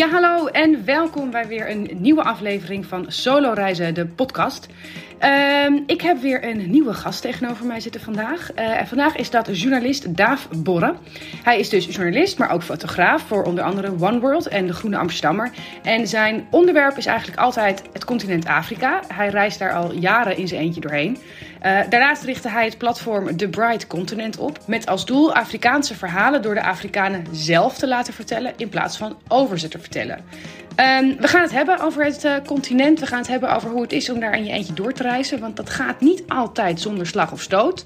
Ja, hallo en welkom bij weer een nieuwe aflevering van Solo Reizen, de podcast. Ehm, ik heb weer een nieuwe gast tegenover mij zitten vandaag. Uh, en vandaag is dat journalist Daaf Borre. Hij is dus journalist, maar ook fotograaf voor onder andere One World en de Groene Amsterdammer. En zijn onderwerp is eigenlijk altijd het continent Afrika. Hij reist daar al jaren in zijn eentje doorheen. Uh, daarnaast richtte hij het platform The Bright Continent op. Met als doel Afrikaanse verhalen door de Afrikanen zelf te laten vertellen. In plaats van over ze te vertellen. Um, we gaan het hebben over het uh, continent. We gaan het hebben over hoe het is om daar in je eentje door te reizen. Want dat gaat niet altijd zonder slag of stoot.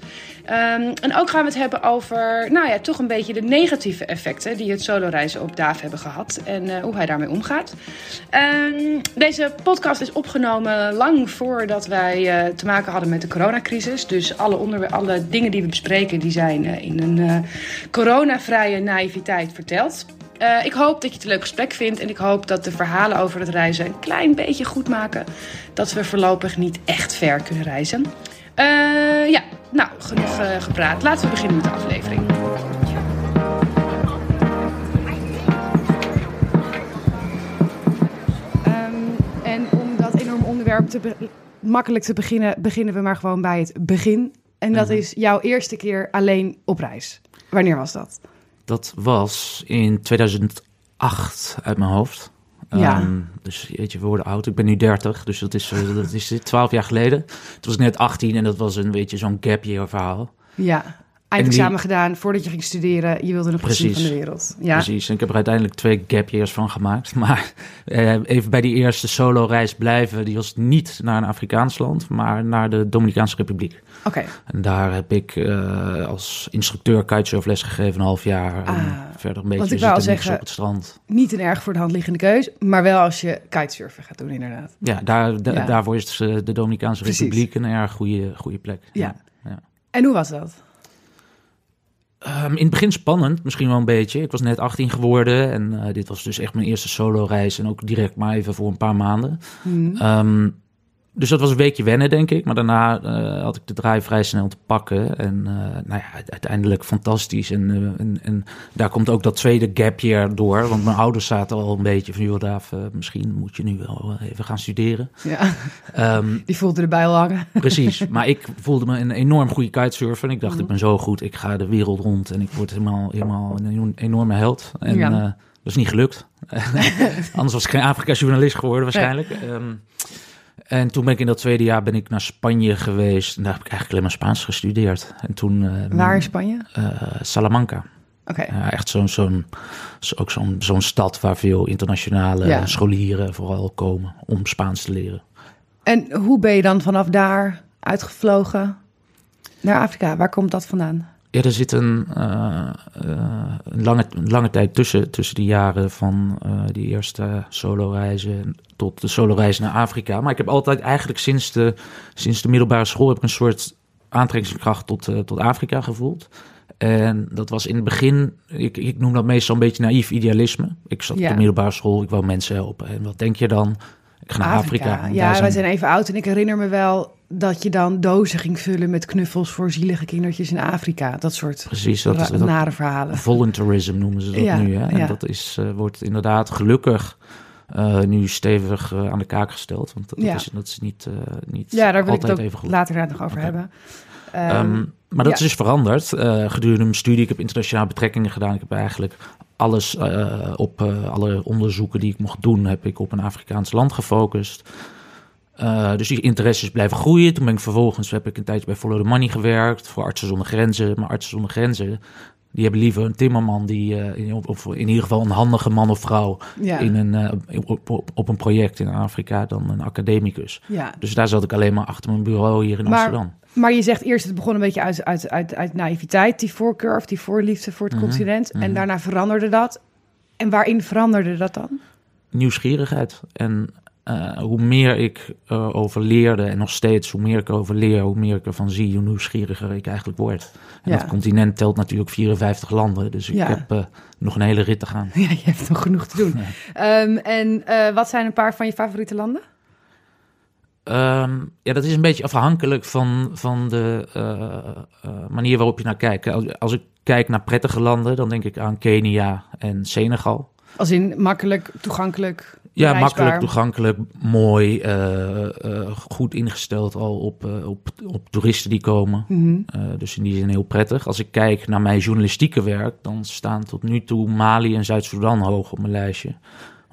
Um, en ook gaan we het hebben over, nou ja, toch een beetje de negatieve effecten die het solo-reizen op Daaf hebben gehad. En uh, hoe hij daarmee omgaat. Um, deze podcast is opgenomen lang voordat wij uh, te maken hadden met de coronacrisis. Dus alle, onder, alle dingen die we bespreken, die zijn in een coronavrije naïviteit verteld. Uh, ik hoop dat je het een leuk gesprek vindt. En ik hoop dat de verhalen over het reizen een klein beetje goed maken. Dat we voorlopig niet echt ver kunnen reizen. Uh, ja, nou, genoeg uh, gepraat. Laten we beginnen met de aflevering. Um, en om dat enorme onderwerp te makkelijk te beginnen, beginnen we maar gewoon bij het begin. En dat is jouw eerste keer alleen op reis. Wanneer was dat? Dat was in 2008 uit mijn hoofd. Ja. Um, dus jeetje, we worden oud. Ik ben nu 30, dus dat is, uh, dat is 12 jaar geleden. Het was net 18 en dat was een beetje zo'n gap year verhaal. Ja, eindexamen die... gedaan voordat je ging studeren. Je wilde nog precies van de wereld. Ja. Precies, en ik heb er uiteindelijk twee gap years van gemaakt. Maar uh, even bij die eerste solo reis blijven. Die was niet naar een Afrikaans land, maar naar de Dominicaanse Republiek. Oké. Okay. En daar heb ik uh, als instructeur kitesurf les gegeven een half jaar. Ah, en verder een beetje ik wou zeggen, op het strand. Niet een erg voor de hand liggende keus, maar wel als je kitesurfen gaat doen inderdaad. Ja, daar, da, ja. daarvoor is de Dominicaanse Precies. Republiek een erg goede, goede plek. Ja. ja. En hoe was dat? Um, in het begin spannend, misschien wel een beetje. Ik was net 18 geworden en uh, dit was dus echt mijn eerste solo-reis. En ook direct maar even voor een paar maanden. Mm. Um, dus dat was een weekje wennen, denk ik. Maar daarna uh, had ik de draai vrij snel te pakken. En uh, nou ja, uiteindelijk fantastisch. En, uh, en, en, daar komt ook dat tweede gap year door. Want mijn ouders zaten al een beetje van... joh, Daaf, misschien moet je nu wel even gaan studeren. Ja, um, die voelde erbij al hangen. Precies, maar ik voelde me een enorm goede kitesurfer. En ik dacht, mm. ik ben zo goed, ik ga de wereld rond. En ik word helemaal, helemaal een enorme held. En ja. dat is niet gelukt. Anders was ik geen Afrika-journalist geworden waarschijnlijk. Nee. Um, en toen ben ik in dat tweede jaar ben ik naar Spanje geweest. En daar heb ik eigenlijk alleen maar Spaans gestudeerd. En toen... Uh, Waar in Spanje? Uh, Salamanca. Oké. Okay. Uh, echt zo'n, zo'n, ook zo'n, zo'n stad waar veel internationale Ja. scholieren vooral komen om Spaans te leren. En hoe ben je dan vanaf daar uitgevlogen naar Afrika? Waar komt dat vandaan? Ja, er zit een, uh, uh, een, lange, een lange tijd tussen, tussen die jaren van uh, die eerste solo-reizen tot de solo-reizen naar Afrika. Maar ik heb altijd eigenlijk sinds de, sinds de middelbare school heb ik een soort aantrekkingskracht tot, uh, tot Afrika gevoeld. En dat was in het begin, ik, ik noem dat meestal een beetje naïef idealisme. Ik zat Ja. op de middelbare school, ik wou mensen helpen. En wat denk je dan? Ik ga naar Afrika. Ja, daar wij zijn- even oud en ik herinner me wel dat je dan dozen ging vullen met knuffels voor zielige kindertjes in Afrika. Dat soort Precies, dat is dat, nare verhalen. Voluntarism noemen ze dat Ja, nu. Hè? En ja. dat is, uh, wordt inderdaad gelukkig uh, nu stevig uh, aan de kaak gesteld. Want dat, Ja. is, dat is niet, niet Ja, daar wil ik het ook even goed. later nog over hebben. Ehm, Um, maar dat ja. is dus veranderd uh, gedurende mijn studie. Ik heb internationale betrekkingen gedaan. Ik heb eigenlijk alles uh, op uh, alle onderzoeken die ik mocht doen, heb ik op een Afrikaans land gefocust. Uh, dus die interesses blijven groeien. Toen ben ik vervolgens heb ik een tijdje bij Follow the Money gewerkt voor Artsen zonder Grenzen. Maar Artsen zonder Grenzen die hebben liever een timmerman die in, of in ieder geval een handige man of vrouw ja. in een, op, op, op, een project in Afrika dan een academicus. ja. Dus daar zat ik alleen maar achter mijn bureau hier in Maar- Amsterdam. Maar je zegt eerst, het begon een beetje uit, uit, uit, uit naïviteit, die voorkeur of die voorliefde voor het Mhm, continent. En mhm. daarna veranderde dat. En waarin veranderde dat dan? nieuwsgierigheid. En uh, hoe meer ik uh, over leerde, en nog steeds, hoe meer ik erover leer, hoe meer ik ervan zie, hoe nieuwsgieriger ik eigenlijk word. En Ja. dat continent telt natuurlijk 54 landen, dus ik Ja. heb uh, nog een hele rit te gaan. Ja, je hebt nog genoeg te doen. Ja. Um, en wat zijn een paar van je favoriete landen? Um, ja, dat is een beetje afhankelijk van, van de uh, uh, manier waarop je naar kijkt. Als, als ik kijk naar prettige landen, dan denk ik aan Kenia en Senegal. Als in makkelijk, toegankelijk. Ja, reisbaar. makkelijk, toegankelijk, mooi, eh, eh, goed ingesteld al op, eh, op, op toeristen die komen. Mhm. Eh, dus in die zin heel prettig. Als ik kijk naar mijn journalistieke werk, dan staan tot nu toe Mali en Zuid-Soedan hoog op mijn lijstje.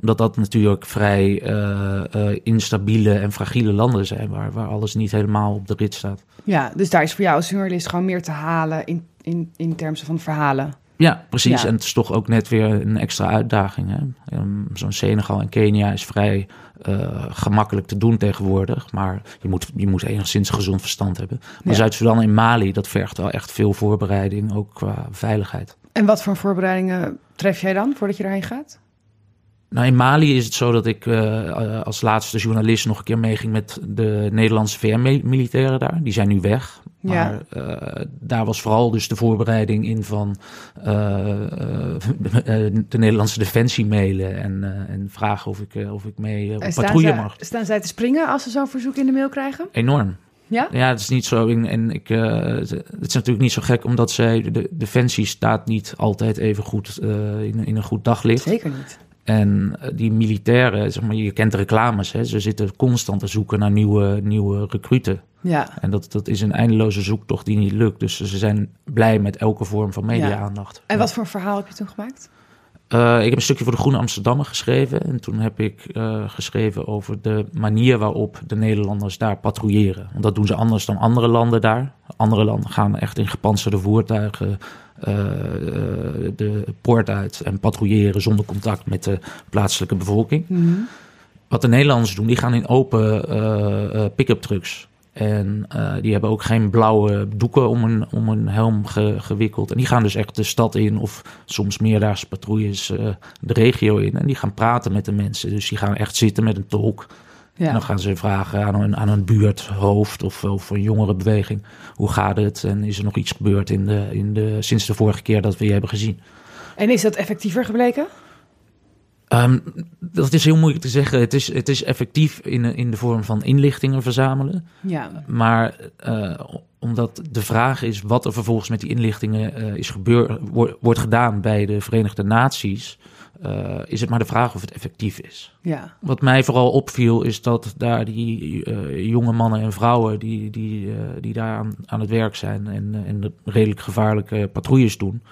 Omdat dat natuurlijk vrij eh, eh, instabiele en fragiele landen zijn, waar, waar alles niet helemaal op de rit staat. Ja, dus daar is voor jou als journalist gewoon meer te halen in, in, in termen van verhalen. Ja, precies. Ja. En het is toch ook net weer een extra uitdaging. hè. Ehm, Zo'n Senegal en Kenia is vrij eh, gemakkelijk te doen tegenwoordig. Maar je moet, je moet enigszins gezond verstand hebben. Maar Ja. Zuid-Sudan en Mali, dat vergt wel echt veel voorbereiding, ook qua veiligheid. En wat voor voorbereidingen tref jij dan voordat je daarheen gaat? Nou, in Mali is het zo dat ik eh, eh, als laatste journalist nog een keer meeging met de Nederlandse VN-militairen daar. Die zijn nu weg. Ja. Maar eh, daar was vooral dus de voorbereiding in van de Nederlandse defensie mailen en, en vragen of ik, of ik mee op patrouille zij, mag. staan zij te springen als ze zo'n verzoek in de mail krijgen? Enorm. Ja? Ja, het is niet zo. En, ik, eh, het is natuurlijk niet zo gek, omdat zij, de defensie staat niet altijd even goed in, in een goed daglicht. Zeker niet. En eh, die militairen, zeg maar, je kent de reclames, hè, ze zitten constant te zoeken naar nieuwe, nieuwe recruten. Ja. En dat, dat is een eindeloze zoektocht die niet lukt. Dus ze zijn blij met elke vorm van media-aandacht. En Ja. wat voor verhaal heb je toen gemaakt? Eh, ik heb een stukje voor de Groene Amsterdammer geschreven. En toen heb ik eh, geschreven over de manier waarop de Nederlanders daar patrouilleren. Want dat doen ze anders dan andere landen daar. Andere landen gaan echt in gepantserde voertuigen eh, de poort uit en patrouilleren zonder contact met de plaatselijke bevolking. Wat de Nederlanders doen, die gaan in open pick-up trucks. En eh, die hebben ook geen blauwe doeken om een, om een helm ge- gewikkeld. En die gaan dus echt de stad in of soms meerdaagse patrouilles eh, de regio in. En die gaan praten met de mensen. Dus die gaan echt zitten met een tolk. En Ja. dan gaan ze vragen aan een, aan een buurthoofd of, of een jongerenbeweging. Hoe gaat het? En is er nog iets gebeurd in de, in de, sinds de vorige keer dat we je hebben gezien? En is dat effectiever gebleken? Ehm, dat is heel moeilijk te zeggen. Het is, het is effectief in, in de vorm van inlichtingen verzamelen. Ja. Maar eh, omdat de vraag is wat er vervolgens met die inlichtingen eh, is gebeur, wo- wordt gedaan bij de Verenigde Naties, eh, is het maar de vraag of het effectief is. Ja. Wat mij vooral opviel is dat daar die jonge mannen en vrouwen die, die, die daar aan, aan het werk zijn en, en de redelijk gevaarlijke patrouilles doen,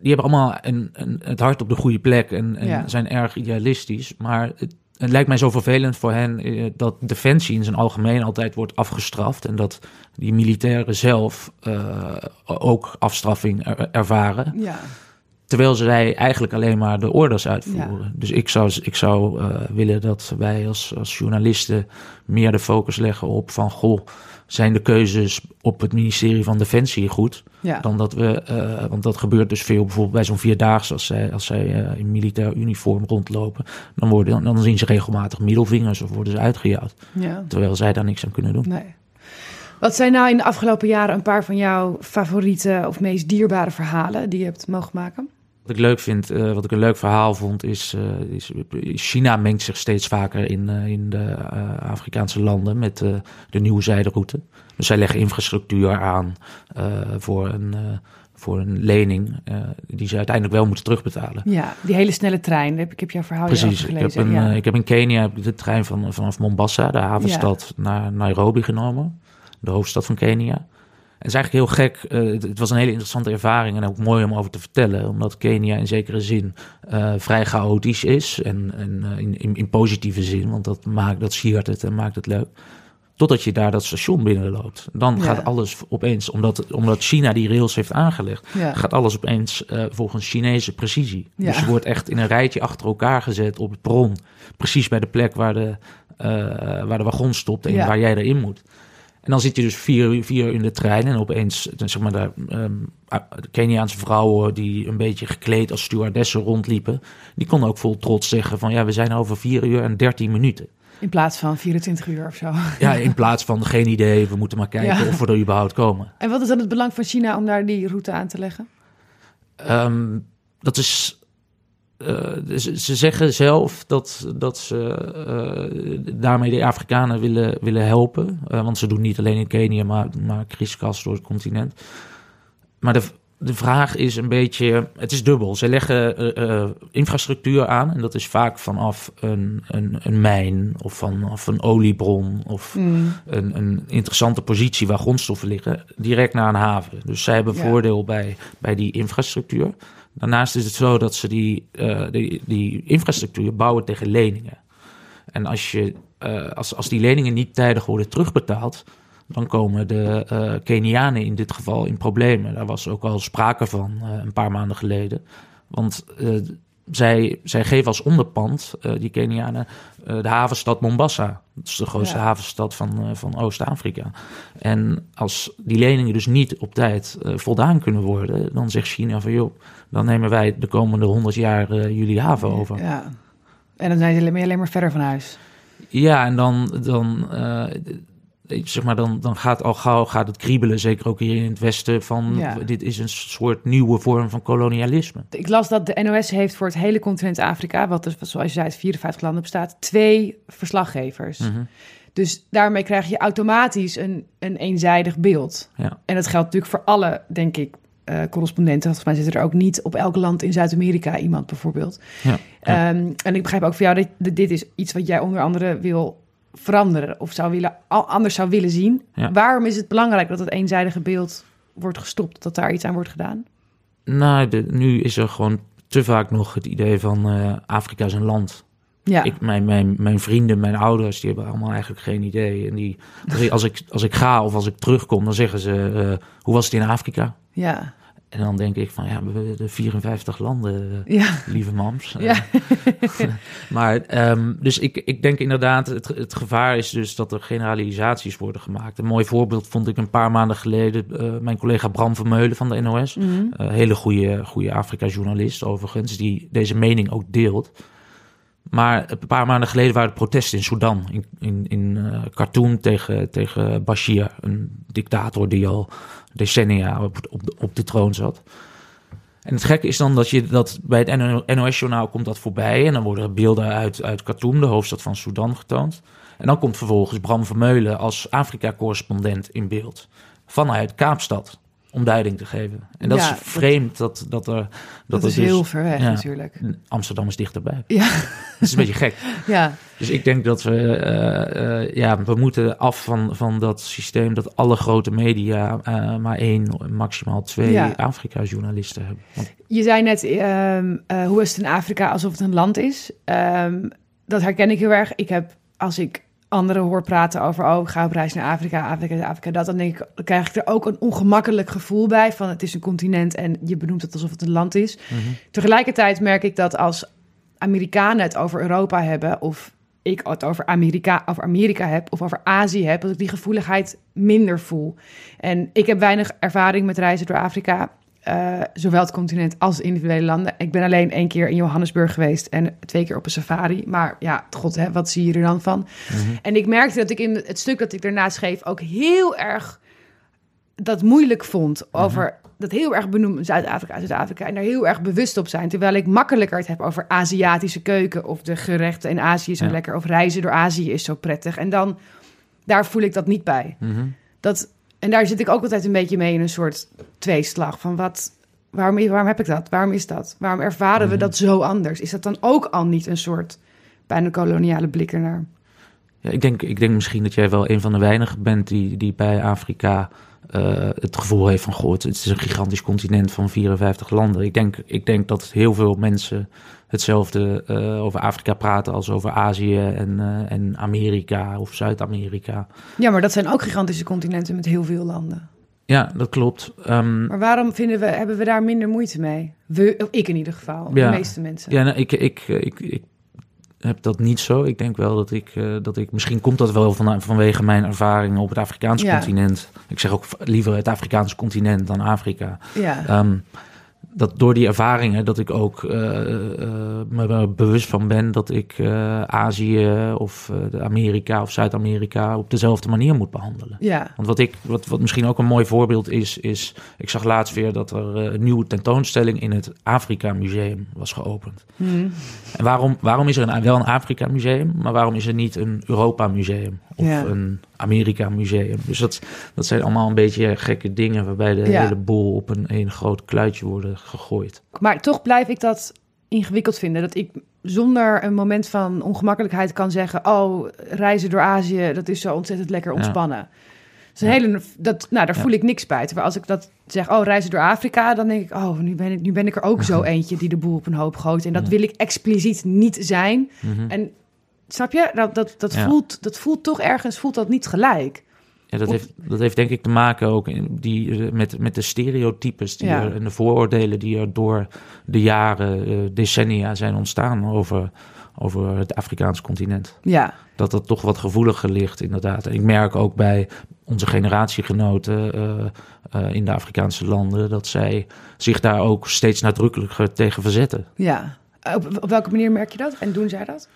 die hebben allemaal een, een, het hart op de goede plek en, en Ja. zijn erg idealistisch. Maar het, het lijkt mij zo vervelend voor hen eh, dat defensie in zijn algemeen altijd wordt afgestraft en dat die militairen zelf eh, ook afstraffing er- ervaren. Ja. Terwijl zij eigenlijk alleen maar de orders uitvoeren. Dus ik zou, ik zou eh, willen dat wij als, als journalisten meer de focus leggen op van... goh, zijn de keuzes op het ministerie van Defensie goed? Ja. Dan dat we, eh, want dat gebeurt dus veel bijvoorbeeld bij zo'n vierdaagse... als zij, als zij eh, in militair uniform rondlopen... Dan, worden, dan zien ze regelmatig middelvingers of worden ze uitgejouwd. ja. Terwijl zij daar niks aan kunnen doen. Nee. Wat zijn nou in de afgelopen jaren een paar van jouw favoriete of meest dierbare verhalen die je hebt mogen maken? Wat ik leuk vind, eh, wat ik een leuk verhaal vond, is, eh, is China mengt zich steeds vaker in, eh, in de Afrikaanse landen met de nieuwe zijderoute. Dus zij leggen infrastructuur aan voor, een, voor een lening die ze uiteindelijk wel moeten terugbetalen. Ja, die hele snelle trein. Heb, ik heb jouw verhaal Precies, ik heb, een, ja. ik heb in Kenia heb ik de trein van, vanaf Mombasa, de havenstad, naar Nairobi genomen. De hoofdstad van Kenia. Het is eigenlijk heel gek. eh, het, het was een hele interessante ervaring en ook mooi om over te vertellen. Omdat Kenia in zekere zin eh, vrij chaotisch is. En, en eh, in, in, in positieve zin, want dat, maakt, dat siert het en maakt het leuk. Totdat je daar dat station binnenloopt. Dan Ja. gaat alles opeens, omdat, omdat China die rails heeft aangelegd, Ja. gaat alles opeens volgens Chinese precisie. Ja. Dus je wordt echt in een rijtje achter elkaar gezet op het perron. Precies bij de plek waar de, waar de wagon stopt en waar jij erin moet. En dan zit je dus vier, uur- vier uur in de trein en opeens, zeg maar, de, ehm, Keniaanse vrouwen die een beetje gekleed als stewardessen rondliepen, die konden ook vol trots zeggen van ja, we zijn over vier uur en dertien minuten. In plaats van 24 uur of zo. Ja, in plaats van geen idee, we moeten maar kijken Ja. of we er überhaupt komen. En wat is dan het belang van China om daar die route aan te leggen? Ehm, dat is. Eh, ze, ze zeggen zelf dat, dat ze eh, daarmee de Afrikanen willen, willen helpen. Eh, want ze doen niet alleen in Kenia, maar, maar kriskast door het continent. Maar de, de vraag is een beetje, het is dubbel. Ze leggen infrastructuur aan en dat is vaak vanaf een, een, een mijn of vanaf een oliebron of mm. een, een interessante positie waar grondstoffen liggen, direct naar een haven. Dus zij hebben voordeel bij, bij die infrastructuur. Daarnaast is het zo dat ze die, uh, die, die infrastructuur bouwen tegen leningen. En als, je, als, als die leningen niet tijdig worden terugbetaald, dan komen de uh, Kenianen in dit geval in problemen. Daar was ook al sprake van een paar maanden geleden. Want zij, zij geven als onderpand, die Kenianen, de havenstad Mombasa. Dat is de grootste ja. havenstad van, van Oost-Afrika. En als die leningen dus niet op tijd voldaan kunnen worden, dan zegt China van joh, dan nemen wij de komende honderd jaar jullie haven over. Ja. En dan zijn ze alleen maar verder van huis. Ja, en dan, dan zeg maar, dan, dan gaat al gauw gaat het kriebelen, zeker ook hier in het Westen, van dit is een soort nieuwe vorm van kolonialisme. Ik las dat de NOS heeft voor het hele continent Afrika, wat dus, zoals je zei, uit 54 landen bestaat, twee verslaggevers. Mhm. Dus daarmee krijg je automatisch een, een eenzijdig beeld. Ja. En dat geldt natuurlijk voor alle, denk ik, uh, correspondenten. Volgens mij zit er ook niet op elk land in Zuid-Amerika iemand bijvoorbeeld. Ja, ehm, en ik begrijp ook voor jou dat dit is iets wat jij onder andere wil veranderen of zou willen, anders zou willen zien. Waarom is het belangrijk dat het eenzijdige beeld wordt gestopt, dat daar iets aan wordt gedaan? Nou, de, nu is er gewoon te vaak nog het idee van uh, Afrika is een land. Ja. Ik, mijn, mijn, mijn vrienden, mijn ouders, die hebben allemaal eigenlijk geen idee. En die, als, ik, als ik ga of als ik terugkom, dan zeggen ze: uh, Hoe was het in Afrika? Ja. En dan denk ik van ja, we de 54 landen, ja. lieve mams. Ja. maar um, dus ik, ik denk inderdaad, het, het gevaar is dus dat er generalisaties worden gemaakt. Een mooi voorbeeld vond ik een paar maanden geleden uh, mijn collega Bram Vermeulen van de NOS. Mm -hmm. uh, hele goede, goede Afrika-journalist overigens, die deze mening ook deelt. Maar een paar maanden geleden waren er protesten in Sudan, in, in, in uh, Khartoum tegen, tegen Bashir, een dictator die al decennia op, op, op de troon zat. En het gekke is dan dat je dat bij het NOS-journaal komt dat voorbij. En dan worden beelden uit, uit Khartoum, de hoofdstad van Sudan, getoond. En dan komt vervolgens Bram Vermeulen als Afrika-correspondent in beeld. Vanuit Kaapstad om duiding te geven. En dat is vreemd dat, dat er... Dat, dat is dus, heel ver weg natuurlijk. Amsterdam is dichterbij. Ja. Dat is een beetje gek. Ja. Dus ik denk dat we... Uh, uh, ja, we moeten af van, van dat systeem dat alle grote media uh, maar één, maximaal twee ja. Afrika-journalisten hebben. Want... Je zei net, um, hoe is het in Afrika alsof het een land is? Um, dat herken ik heel erg. Ik heb, als ik anderen hoor praten over, oh, ik ga op reis naar Afrika, Afrika, Afrika, dat, dan denk ik, dan krijg ik er ook een ongemakkelijk gevoel bij van het is een continent en je benoemt het alsof het een land is. Mm -hmm. Tegelijkertijd merk ik dat als Amerikanen het over Europa hebben of ik het over Amerika, over Amerika heb of over Azië heb, dat ik die gevoeligheid minder voel. En ik heb weinig ervaring met reizen door Afrika. Uh, zowel het continent als individuele landen. Ik ben alleen één keer in Johannesburg geweest en twee keer op een safari. Maar ja, god, hè, wat zie je er dan van? Mm -hmm. En ik merkte dat ik in het stuk dat ik daarna schreef ook heel erg dat moeilijk vond over mm -hmm. dat heel erg benoemen Zuid-Afrika, Zuid-Afrika en daar heel erg bewust op zijn. Terwijl ik makkelijker het heb over Aziatische keuken of de gerechten in Azië zo ja. lekker of reizen door Azië is zo prettig. En dan daar voel ik dat niet bij. Mm -hmm. Dat en daar zit ik ook altijd een beetje mee in een soort tweeslag van wat, waarom, waarom heb ik dat? Waarom is dat? Waarom ervaren we dat zo anders? Is dat dan ook al niet een soort bijna koloniale blik ernaar? Ja, ik denk, ik denk misschien dat jij wel een van de weinigen bent die, die bij Afrika uh, het gevoel heeft van... Goh, het is een gigantisch continent van 54 landen. Ik denk, ik denk dat heel veel mensen hetzelfde uh, over Afrika praten als over Azië en, uh, en Amerika of Zuid-Amerika. Ja, maar dat zijn ook gigantische continenten met heel veel landen. Ja, dat klopt. Um, maar waarom vinden we, hebben we daar minder moeite mee? We, ik in ieder geval, ja, de meeste mensen. Ja, nou, ik, ik, ik, ik heb dat niet zo. Ik denk wel dat ik, uh, dat ik misschien komt dat wel van, vanwege mijn ervaringen op het Afrikaanse Ja. continent. Ik zeg ook liever het Afrikaanse continent dan Afrika. Ja. Um, dat door die ervaringen dat ik ook uh, uh, me bewust van ben dat ik uh, Azië of Amerika of Zuid-Amerika op dezelfde manier moet behandelen. Ja. Want wat ik, wat, wat misschien ook een mooi voorbeeld is, is ik zag laatst weer dat er een nieuwe tentoonstelling in het Afrika Museum was geopend. Hmm. En waarom, waarom is er een, wel een Afrika Museum, maar waarom is er niet een Europa Museum of Ja. een Amerika museum. Dus dat, dat zijn allemaal een beetje gekke dingen waarbij de Ja. hele boel op een één groot kluitje worden gegooid. Maar toch blijf ik dat ingewikkeld vinden. Dat ik zonder een moment van ongemakkelijkheid kan zeggen... oh, reizen door Azië, dat is zo ontzettend lekker Ja. ontspannen. Dat is een Ja. hele, dat, nou, daar Ja. voel ik niks bij. Terwijl als ik dat zeg, oh, reizen door Afrika... dan denk ik, oh, nu ben ik, nu ben ik er ook zo eentje... die de boel op een hoop gooit. En dat Ja. wil ik expliciet niet zijn. Mhm. En snap je? Dat, dat, dat, Ja. voelt, dat voelt toch ergens, voelt dat niet gelijk. Ja, dat, Of- heeft, dat heeft denk ik te maken ook in die, met, met de stereotypes die Ja. er, en de vooroordelen die er door de jaren, eh, decennia zijn ontstaan over, over het Afrikaans continent. Ja, Dat dat toch wat gevoeliger ligt, inderdaad. En ik merk ook bij onze generatiegenoten eh, eh, in de Afrikaanse landen dat zij zich daar ook steeds nadrukkelijker tegen verzetten. ja. Op, op welke manier merk je dat? En doen zij dat?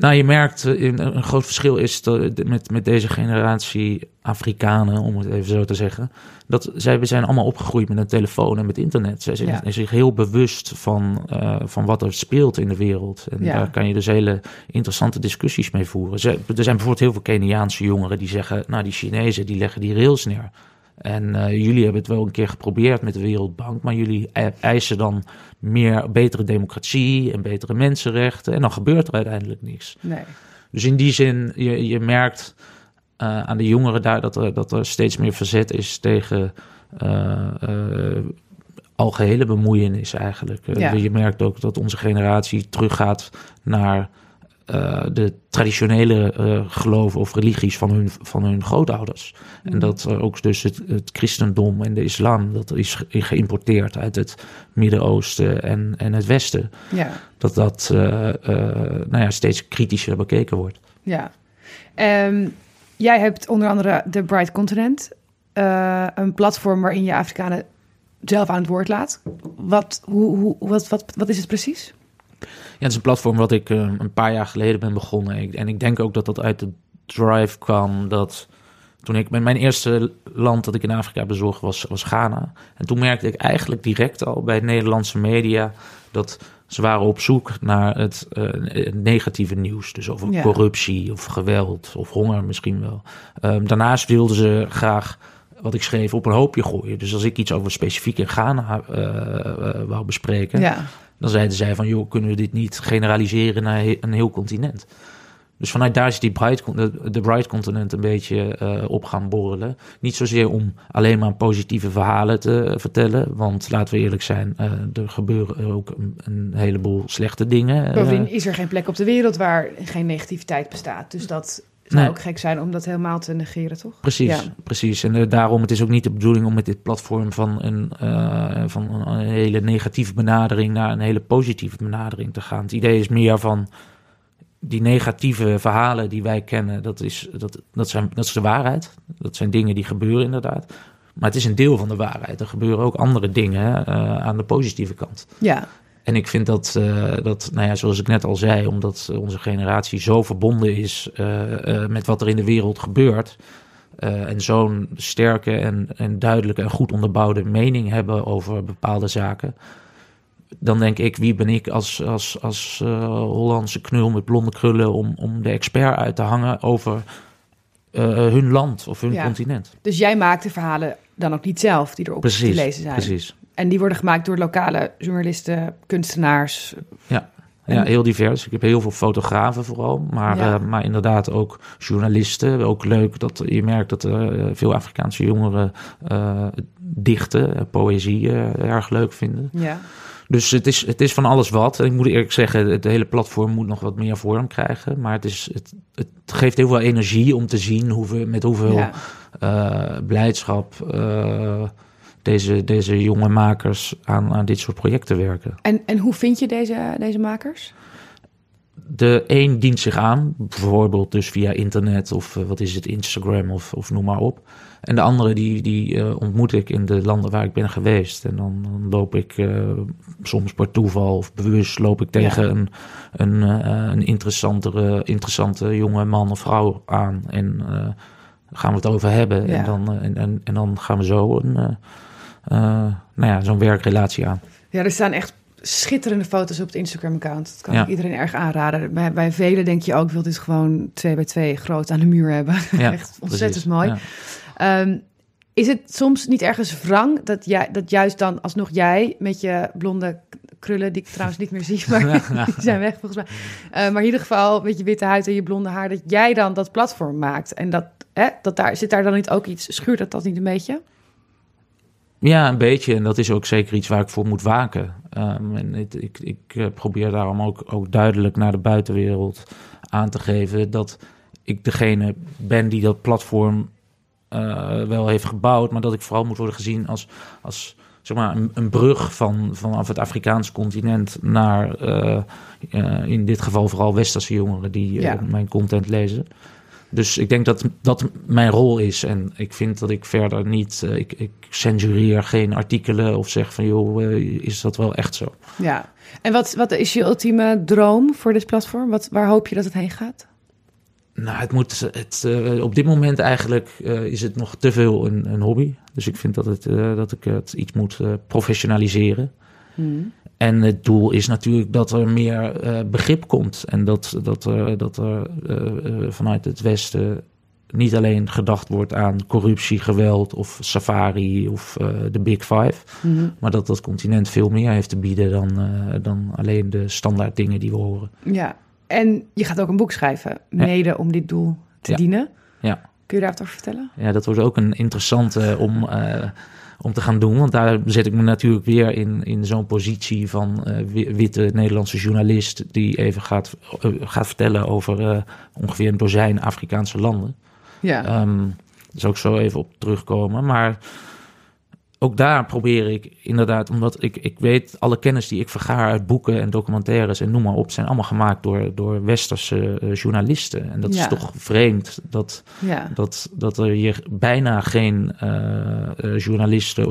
Nou, je merkt, eh, een groot verschil is dat, met, met deze generatie Afrikanen, om het even zo te zeggen, dat zij zijn allemaal opgegroeid met een telefoon en met internet. Zij zijn Ja. zich heel bewust van, eh, van wat er speelt in de wereld. En Ja. daar kan je dus hele interessante discussies mee voeren. Zij- er zijn bijvoorbeeld heel veel Keniaanse jongeren die zeggen, nou die Chinezen die leggen die rails neer. En eh, jullie hebben het wel een keer geprobeerd met de Wereldbank, maar jullie e- eisen dan meer betere democratie en betere mensenrechten. En dan gebeurt er uiteindelijk niks. Nee. Dus in die zin, je, je merkt eh, aan de jongeren daar dat er, dat er steeds meer verzet is tegen eh, eh, algehele bemoeienis eigenlijk. Ja. Je merkt ook dat onze generatie teruggaat naar eh, de traditionele eh, geloven of religies van hun, van hun grootouders. En dat er ook dus het, het christendom en de islam, dat is ge- geïmporteerd uit het Midden-Oosten en, en het Westen. Ja. Dat dat eh, eh, nou ja, steeds kritischer bekeken wordt. Ja. Ehm, jij hebt onder andere de Bright Continent, eh, een platform waarin je Afrikanen zelf aan het woord laat. Wat, hoe, hoe, wat, wat, wat is het precies? Ja, het is een platform wat ik eh, een paar jaar geleden ben begonnen. Ik- En ik denk ook dat dat uit de drive kwam dat toen ik mijn, mijn eerste land dat ik in Afrika bezocht was, was Ghana. En toen merkte ik eigenlijk direct al bij Nederlandse media dat ze waren op zoek naar het eh, negatieve nieuws. Dus over Ja. corruptie of geweld of honger misschien wel. Ehm, daarnaast wilden ze graag wat ik schreef op een hoopje gooien. Dus als ik iets over specifiek in Ghana eh, wou bespreken, Ja. Dan zeiden zij van, joh, kunnen we dit niet generaliseren naar een heel continent? Dus vanuit daar is die Bright, de Bright Continent een beetje eh, op gaan borrelen. Niet zozeer om alleen maar positieve verhalen te vertellen. Want laten we eerlijk zijn, eh, er gebeuren ook een, een heleboel slechte dingen. eh. Bovendien is er geen plek op de wereld waar geen negativiteit bestaat. Dus dat zou Nee. ook gek zijn om dat helemaal te negeren, toch? Precies, Ja. precies. En eh, daarom, het is ook niet de bedoeling om met dit platform van een, eh, van een hele negatieve benadering naar een hele positieve benadering te gaan. Het idee is meer van die negatieve verhalen die wij kennen, dat is, dat, dat, zijn, dat is de waarheid. Dat zijn dingen die gebeuren inderdaad. Maar het is een deel van de waarheid. Er gebeuren ook andere dingen eh, aan de positieve kant. Ja. En ik vind dat, eh, dat, nou ja, zoals ik net al zei, omdat onze generatie zo verbonden is eh, eh, met wat er in de wereld gebeurt. en zo'n sterke en, en duidelijke en goed onderbouwde mening hebben over bepaalde zaken. Dan denk ik, wie ben ik als, als, als Hollandse knul met blonde krullen om, om de expert uit te hangen over hun land of hun Ja. continent. Dus jij maakt de verhalen dan ook niet zelf die erop te Precies, lezen zijn. precies. En die worden gemaakt door lokale journalisten, kunstenaars. Ja, En- heel divers. Ik heb heel veel fotografen vooral, maar, Ja. eh, maar inderdaad ook journalisten. Ook leuk dat je merkt dat er eh, veel Afrikaanse jongeren eh, dichten, poëzie erg leuk vinden. Ja. Dus het is, het is van alles wat. En ik moet eerlijk zeggen, het hele platform moet nog wat meer vorm krijgen. Maar het, is, het, het geeft heel veel energie om te zien hoe we, met hoeveel ja. eh, blijdschap eh, deze, deze jonge makers aan, aan dit soort projecten werken. En, en hoe vind je deze, deze makers? De een dient zich aan, bijvoorbeeld dus via internet of eh, wat is het, Instagram of, of noem maar op. En de andere die, die eh, ontmoet ik in de landen waar ik ben geweest. En dan, dan loop ik eh, soms per toeval of bewust loop ik tegen Ja. een, een, een interessantere, interessante jonge man of vrouw aan. En gaan we het over hebben. Ja. En, dan, en, en, en dan gaan we zo een, nou ja, zo'n werkrelatie aan. Ja, er staan echt schitterende foto's op het Instagram-account. Dat kan Ja. ik iedereen erg aanraden. Bij, bij velen denk je ook, ik wil dit gewoon twee bij twee groot aan de muur hebben. Ja, Echt ontzettend precies. mooi. Ja. Ehm, is het soms niet ergens wrang dat, jij, dat juist dan alsnog jij met je blonde krullen, die ik trouwens niet meer zie, maar die zijn weg volgens mij. Eh, maar in ieder geval met je witte huid en je blonde haar, dat jij dan dat platform maakt. En dat, hè, dat daar, zit daar dan niet ook iets, schuurt dat dat niet een beetje? Ja, een beetje. En dat is ook zeker iets waar ik voor moet waken. Ehm, en het- ik, ik eh, probeer daarom ook, ook duidelijk naar de buitenwereld aan te geven dat ik degene ben die dat platform eh, wel heeft gebouwd, maar dat ik vooral moet worden gezien als, als zeg maar, een, een brug van, vanaf het Afrikaanse continent naar eh, in dit geval vooral westerse jongeren die Ja. mijn content lezen. Dus ik denk dat dat mijn rol is. En ik vind dat ik verder niet. eh, ik, ik censureer geen artikelen of zeg van joh, eh, is dat wel echt zo? Ja. En wat, wat is je ultieme droom voor dit platform? Wat, waar hoop je dat het heen gaat? Nou, het moet. Het, eh, op dit moment eigenlijk is het nog te veel een, een hobby. Dus ik vind dat, het, dat ik het iets moet professionaliseren. En het doel is natuurlijk dat er meer eh, begrip komt. En dat, dat, er dat er eh, eh, vanuit het Westen niet alleen gedacht wordt aan corruptie, geweld of safari of de Big Five. Maar dat dat continent veel meer heeft te bieden dan, dan alleen de standaard dingen die we horen. Ja. En je gaat ook een boek schrijven, mede om dit doel te Ja. dienen. Ja. Kun je daar wat over vertellen? Ja, dat wordt ook een interessante om, om te gaan doen. Want daar zet ik me natuurlijk weer in, in zo'n positie van eh, wi- witte Nederlandse journalist... die even gaat, eh, gaat vertellen over eh, ongeveer een dozijn Afrikaanse landen. Ja. Daar zal ik zo even op terugkomen. Maar ook daar probeer ik inderdaad, omdat ik, ik weet, alle kennis die ik vergaar uit boeken en documentaires en noem maar op, zijn allemaal gemaakt door, door westerse eh, journalisten. En dat Ja. is toch vreemd dat, ja. dat, dat er hier bijna geen eh, eh, journalisten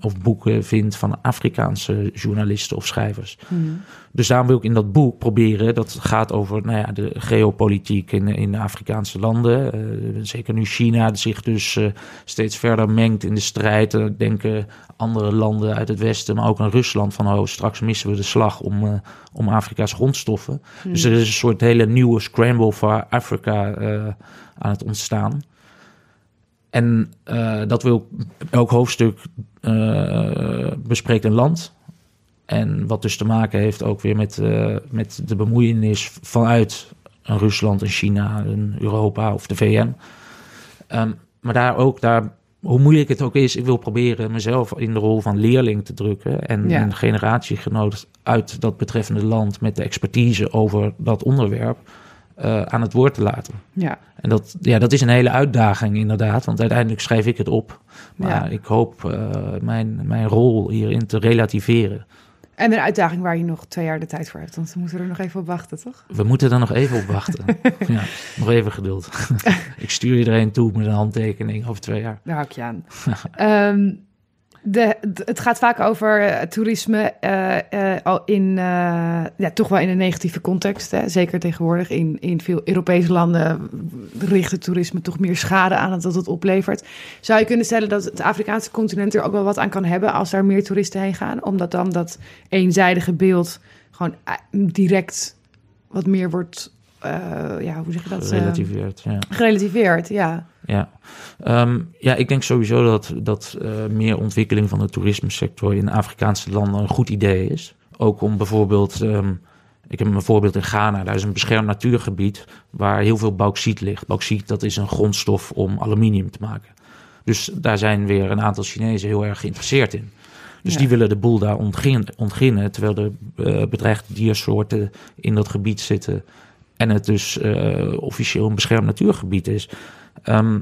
of boeken vindt van Afrikaanse journalisten of schrijvers. Hmm. Dus daarom wil ik in dat boek proberen, dat gaat over nou ja, de geopolitiek in, in de Afrikaanse landen. Eh, zeker nu China zich dus eh, steeds verder mengt in de strijd. En ik denk eh, andere landen uit het Westen, maar ook aan Rusland van oh, straks missen we de slag om, om Afrika's grondstoffen. Dus er is een soort hele nieuwe scramble voor Afrika aan het ontstaan. En dat wil elk hoofdstuk bespreekt een land. En wat dus te maken heeft ook weer met, eh, met de bemoeienis vanuit een Rusland, een China, een Europa of de VN. Ehm, maar daar ook, daar, hoe moeilijk het ook is, ik wil proberen mezelf in de rol van leerling te drukken. En Ja. een generatiegenoot uit dat betreffende land met de expertise over dat onderwerp eh, aan het woord te laten. ja. En dat, ja, dat is een hele uitdaging inderdaad, want uiteindelijk schrijf ik het op. Maar Ja. ik hoop eh, mijn, mijn rol hierin te relativeren. En een uitdaging waar je nog twee jaar de tijd voor hebt. Want we moeten er nog even op wachten, toch? We moeten er nog even op wachten. ja, nog even geduld. ik stuur iedereen toe met een handtekening over twee jaar. Daar hou ik je aan. Ehm, de, de- het gaat vaak over eh, toerisme eh, eh, in, ja, toch wel in een negatieve context. Hè? Zeker tegenwoordig in, in veel Europese landen richt het toerisme toch meer schade aan dan dat het oplevert. Zou je kunnen stellen dat het Afrikaanse continent er ook wel wat aan kan hebben als daar meer toeristen heen gaan? Omdat dan dat eenzijdige beeld gewoon direct wat meer wordt, ja, hoe zeg je dat? Gerelativeerd, ja. gerelativeerd, ja. Ja. Ehm, ja, ik denk sowieso dat, dat eh, meer ontwikkeling van de toerismesector in Afrikaanse landen een goed idee is. Ook om bijvoorbeeld, ehm, ik heb een voorbeeld in Ghana, daar is een beschermd natuurgebied waar heel veel bauxiet ligt. Bauxiet, dat is een grondstof om aluminium te maken. Dus daar zijn weer een aantal Chinezen heel erg geïnteresseerd in. Dus Ja. die willen de boel daar ontginnen, ontginnen terwijl de eh, bedreigde diersoorten in dat gebied zitten en het dus eh, officieel een beschermd natuurgebied is. Ehm,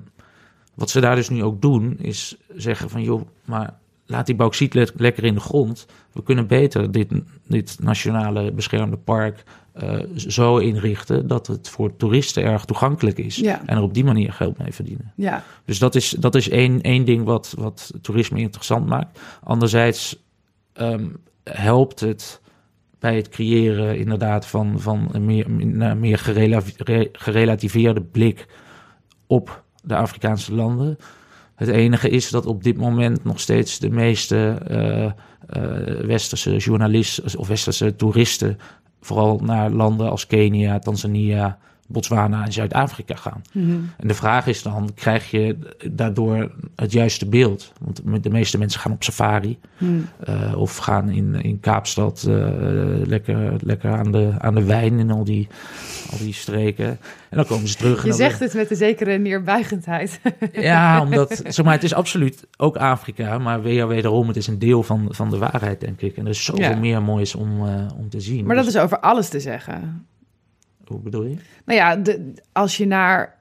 wat ze daar dus nu ook doen, is zeggen van joh, maar laat die bauxiet le- lekker in de grond. We kunnen beter dit, dit nationale beschermde park eh, zo inrichten dat het voor toeristen erg toegankelijk is. Ja. En er op die manier geld mee verdienen. Ja, Dus dat is, dat is één, één ding wat, wat toerisme interessant maakt. Anderzijds ehm, helpt het bij het creëren inderdaad van, van een meer, een meer gerela- re- gerelativeerde blik op de Afrikaanse landen. Het enige is dat op dit moment nog steeds de meeste uh, westerse journalisten of westerse toeristen vooral naar landen als Kenia, Tanzania, Botswana en Zuid-Afrika gaan. Mhm. En de vraag is dan, krijg je daardoor het juiste beeld? Want de meeste mensen gaan op safari Mhm. uh, of gaan in, in Kaapstad uh, lekker, lekker aan, de, aan de wijn in al die, al die streken. En dan komen ze terug. Je zegt het met een zekere neerbuigendheid. ja, omdat zeg maar, het is absoluut ook Afrika, maar weer wederom, het is een deel van, van de waarheid, denk ik. En er is zoveel Ja. meer moois om, uh, om te zien. Maar dat Dus- is over alles te zeggen. Hoe bedoel je? Nou ja, de, als je naar.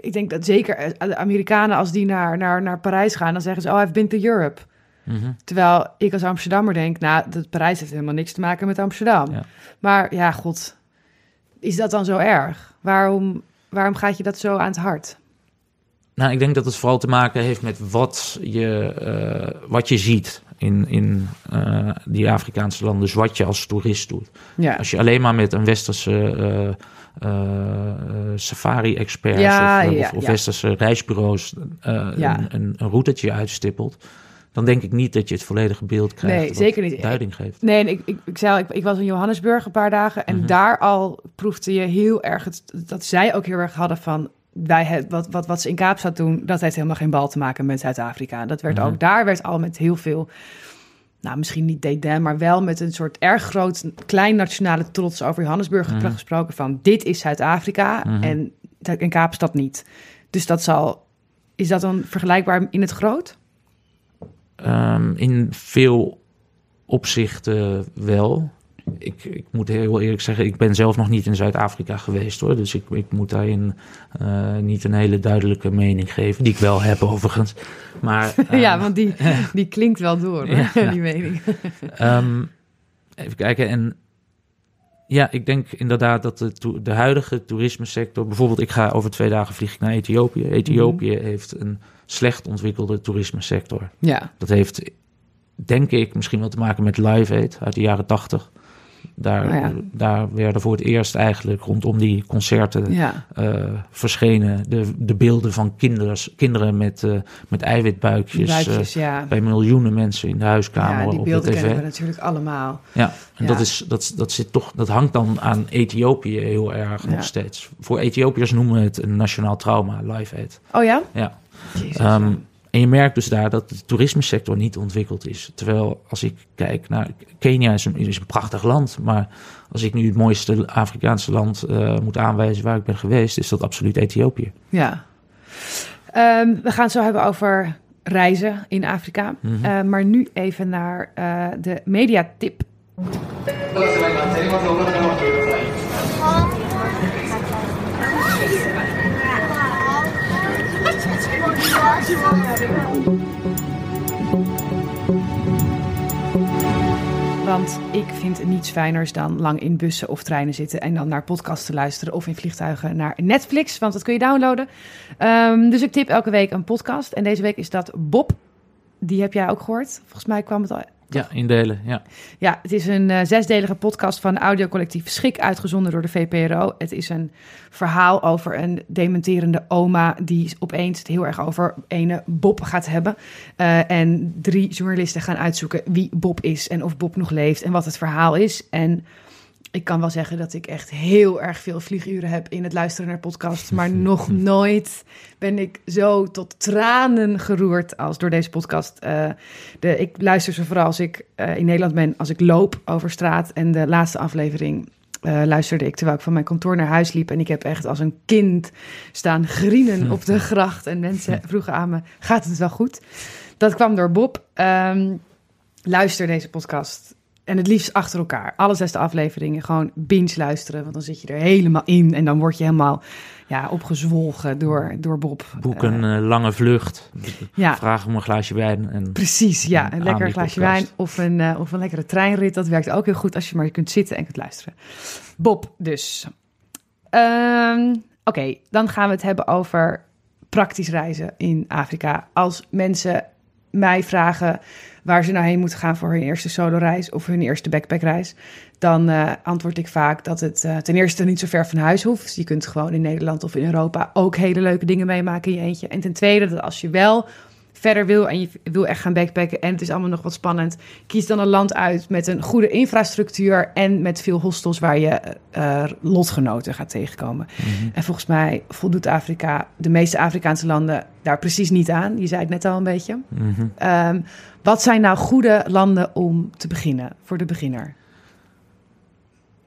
Ik denk dat zeker de Amerikanen, als die naar, naar, naar Parijs gaan, dan zeggen ze: Oh, I've been to Europe. Mhm. Terwijl ik als Amsterdammer denk: Nou, dat Parijs heeft helemaal niks te maken met Amsterdam. Ja. Maar ja, god, is dat dan zo erg? Waarom, waarom gaat je dat zo aan het hart? Nou, ik denk dat het vooral te maken heeft met wat je, eh, wat je ziet in, in eh, die Afrikaanse landen. Dus wat je als toerist doet. Ja, Als je alleen maar met een westerse eh, safari-expert Ja, of, ja, westerse reisbureaus een, een, een routetje uitstippelt, dan denk ik niet dat je het volledige beeld krijgt. Nee, zeker niet. Duiding geeft. Nee, ik, ik, ik zei ik, ik was in Johannesburg een paar dagen en Mhm. daar al proefde je heel erg het, dat zij ook heel erg hadden van wij het, wat, wat, wat ze in Kaapstad doen, dat heeft helemaal geen bal te maken met Zuid-Afrika. Dat werd Mhm. ook daar werd al met heel veel, nou misschien niet dédain, maar wel met een soort erg groot klein nationale trots over Johannesburg Mhm. gesproken van dit is Zuid-Afrika Mhm. en dat- in Kaapstad niet. Dus dat zal, is dat dan vergelijkbaar in het groot? Ehm, in veel opzichten wel. Ik, ik moet heel eerlijk zeggen, ik ben zelf nog niet in Zuid-Afrika geweest hoor. Dus ik, ik moet daarin eh, niet een hele duidelijke mening geven. Die ik wel heb overigens. Maar, ja, ehm, want die, die klinkt wel door, hoor, Ja. die mening. Ehm, even kijken. En ja, ik denk inderdaad dat de, de huidige toerismesector... Bijvoorbeeld, ik ga over twee dagen vlieg ik naar Ethiopië. Ethiopië heeft een slecht ontwikkelde toerismesector. Ja, Dat heeft, denk ik, misschien wel te maken met Live Aid uit de jaren tachtig. Daar, Oh ja. daar werden voor het eerst eigenlijk rondom die concerten ja. eh, verschenen de, de beelden van kinders, kinderen met, eh, met eiwitbuikjes. eh, ja. bij miljoenen mensen in de huiskamer Ja, die op de beelden tv. kennen we natuurlijk allemaal. Ja, en. Dat, is, dat, dat, zit toch, dat hangt dan aan Ethiopië heel erg nog steeds. Voor Ethiopiërs noemen we het een nationaal trauma, Live Aid. Oh ja? Ja. Jezus. Ehm, en je merkt dus daar dat de toerismesector niet ontwikkeld is. Terwijl als ik kijk naar Kenia is een, is een prachtig land, maar als ik nu het mooiste Afrikaanse land eh, moet aanwijzen waar ik ben geweest, is dat absoluut Ethiopië. ja. Ehm, we gaan het zo hebben over reizen in Afrika. Mhm. Eh, maar nu even naar eh, de mediatip. Want ik vind niets fijners dan lang in bussen of treinen zitten en dan naar podcasts te luisteren of in vliegtuigen naar Netflix, want dat kun je downloaden. Ehm, dus ik tip elke week een podcast en deze week is dat Bob. Die heb jij ook gehoord. Volgens mij kwam het al. Ja, in delen. Ja. Ja, het is een eh, zesdelige podcast van audiocollectief Schik, uitgezonden door de VPRO. Het is een verhaal over een dementerende oma die opeens het heel erg over ene Bob gaat hebben. Eh, en drie journalisten gaan uitzoeken wie Bob is en of Bob nog leeft en wat het verhaal is. En ik kan wel zeggen dat ik echt heel erg veel vlieguren heb in het luisteren naar podcasts. Maar nog nooit ben ik zo tot tranen geroerd als door deze podcast. Eh, de, ik luister ze vooral als ik eh, in Nederland ben, als ik loop over straat. En de laatste aflevering eh, luisterde ik terwijl ik van mijn kantoor naar huis liep. En ik heb echt als een kind staan grienen op de gracht. En mensen vroegen aan me, gaat het wel goed? Dat kwam door Bob. Ehm, luister deze podcast. En het liefst achter elkaar. Alle zesde afleveringen gewoon binge luisteren. Want dan zit je er helemaal in. En dan word je helemaal ja, opgezwolgen door, door Bob. Boek Eh, een eh, lange vlucht. ja. Vraag om een glaasje wijn. En Precies, ja. Een lekker glaasje wijn of een, eh, of een lekkere treinrit. Dat werkt ook heel goed als je maar kunt zitten en kunt luisteren. Bob dus. Ehm, Oké, dan gaan we het hebben over praktisch reizen in Afrika. Als mensen mij vragen waar ze nou heen moeten gaan voor hun eerste solo-reis of hun eerste backpackreis, dan uh, antwoord ik vaak dat het uh, ten eerste niet zo ver van huis hoeft. Dus je kunt gewoon in Nederland of in Europa ook hele leuke dingen meemaken in je eentje. En ten tweede dat als je wel verder wil en je wil echt gaan backpacken en het is allemaal nog wat spannend, kies dan een land uit met een goede infrastructuur en met veel hostels waar je uh, lotgenoten gaat tegenkomen. Mm-hmm. En volgens mij voldoet Afrika, de meeste Afrikaanse landen, daar precies niet aan. Je zei het net al een beetje. Mm-hmm. Um, wat zijn nou goede landen om te beginnen voor de beginner?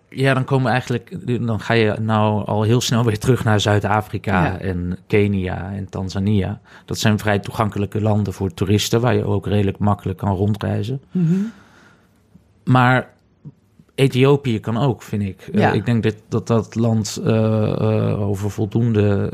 Ja, dan komen eigenlijk, dan ga je nou al heel snel weer terug naar Zuid-Afrika en Kenia en Tanzania. Dat zijn vrij toegankelijke landen voor toeristen, waar je ook redelijk makkelijk kan rondreizen. Mm Maar Ethiopië kan ook, vind ik. Ja. Uh, ik denk dat dat, dat land uh, uh, over voldoende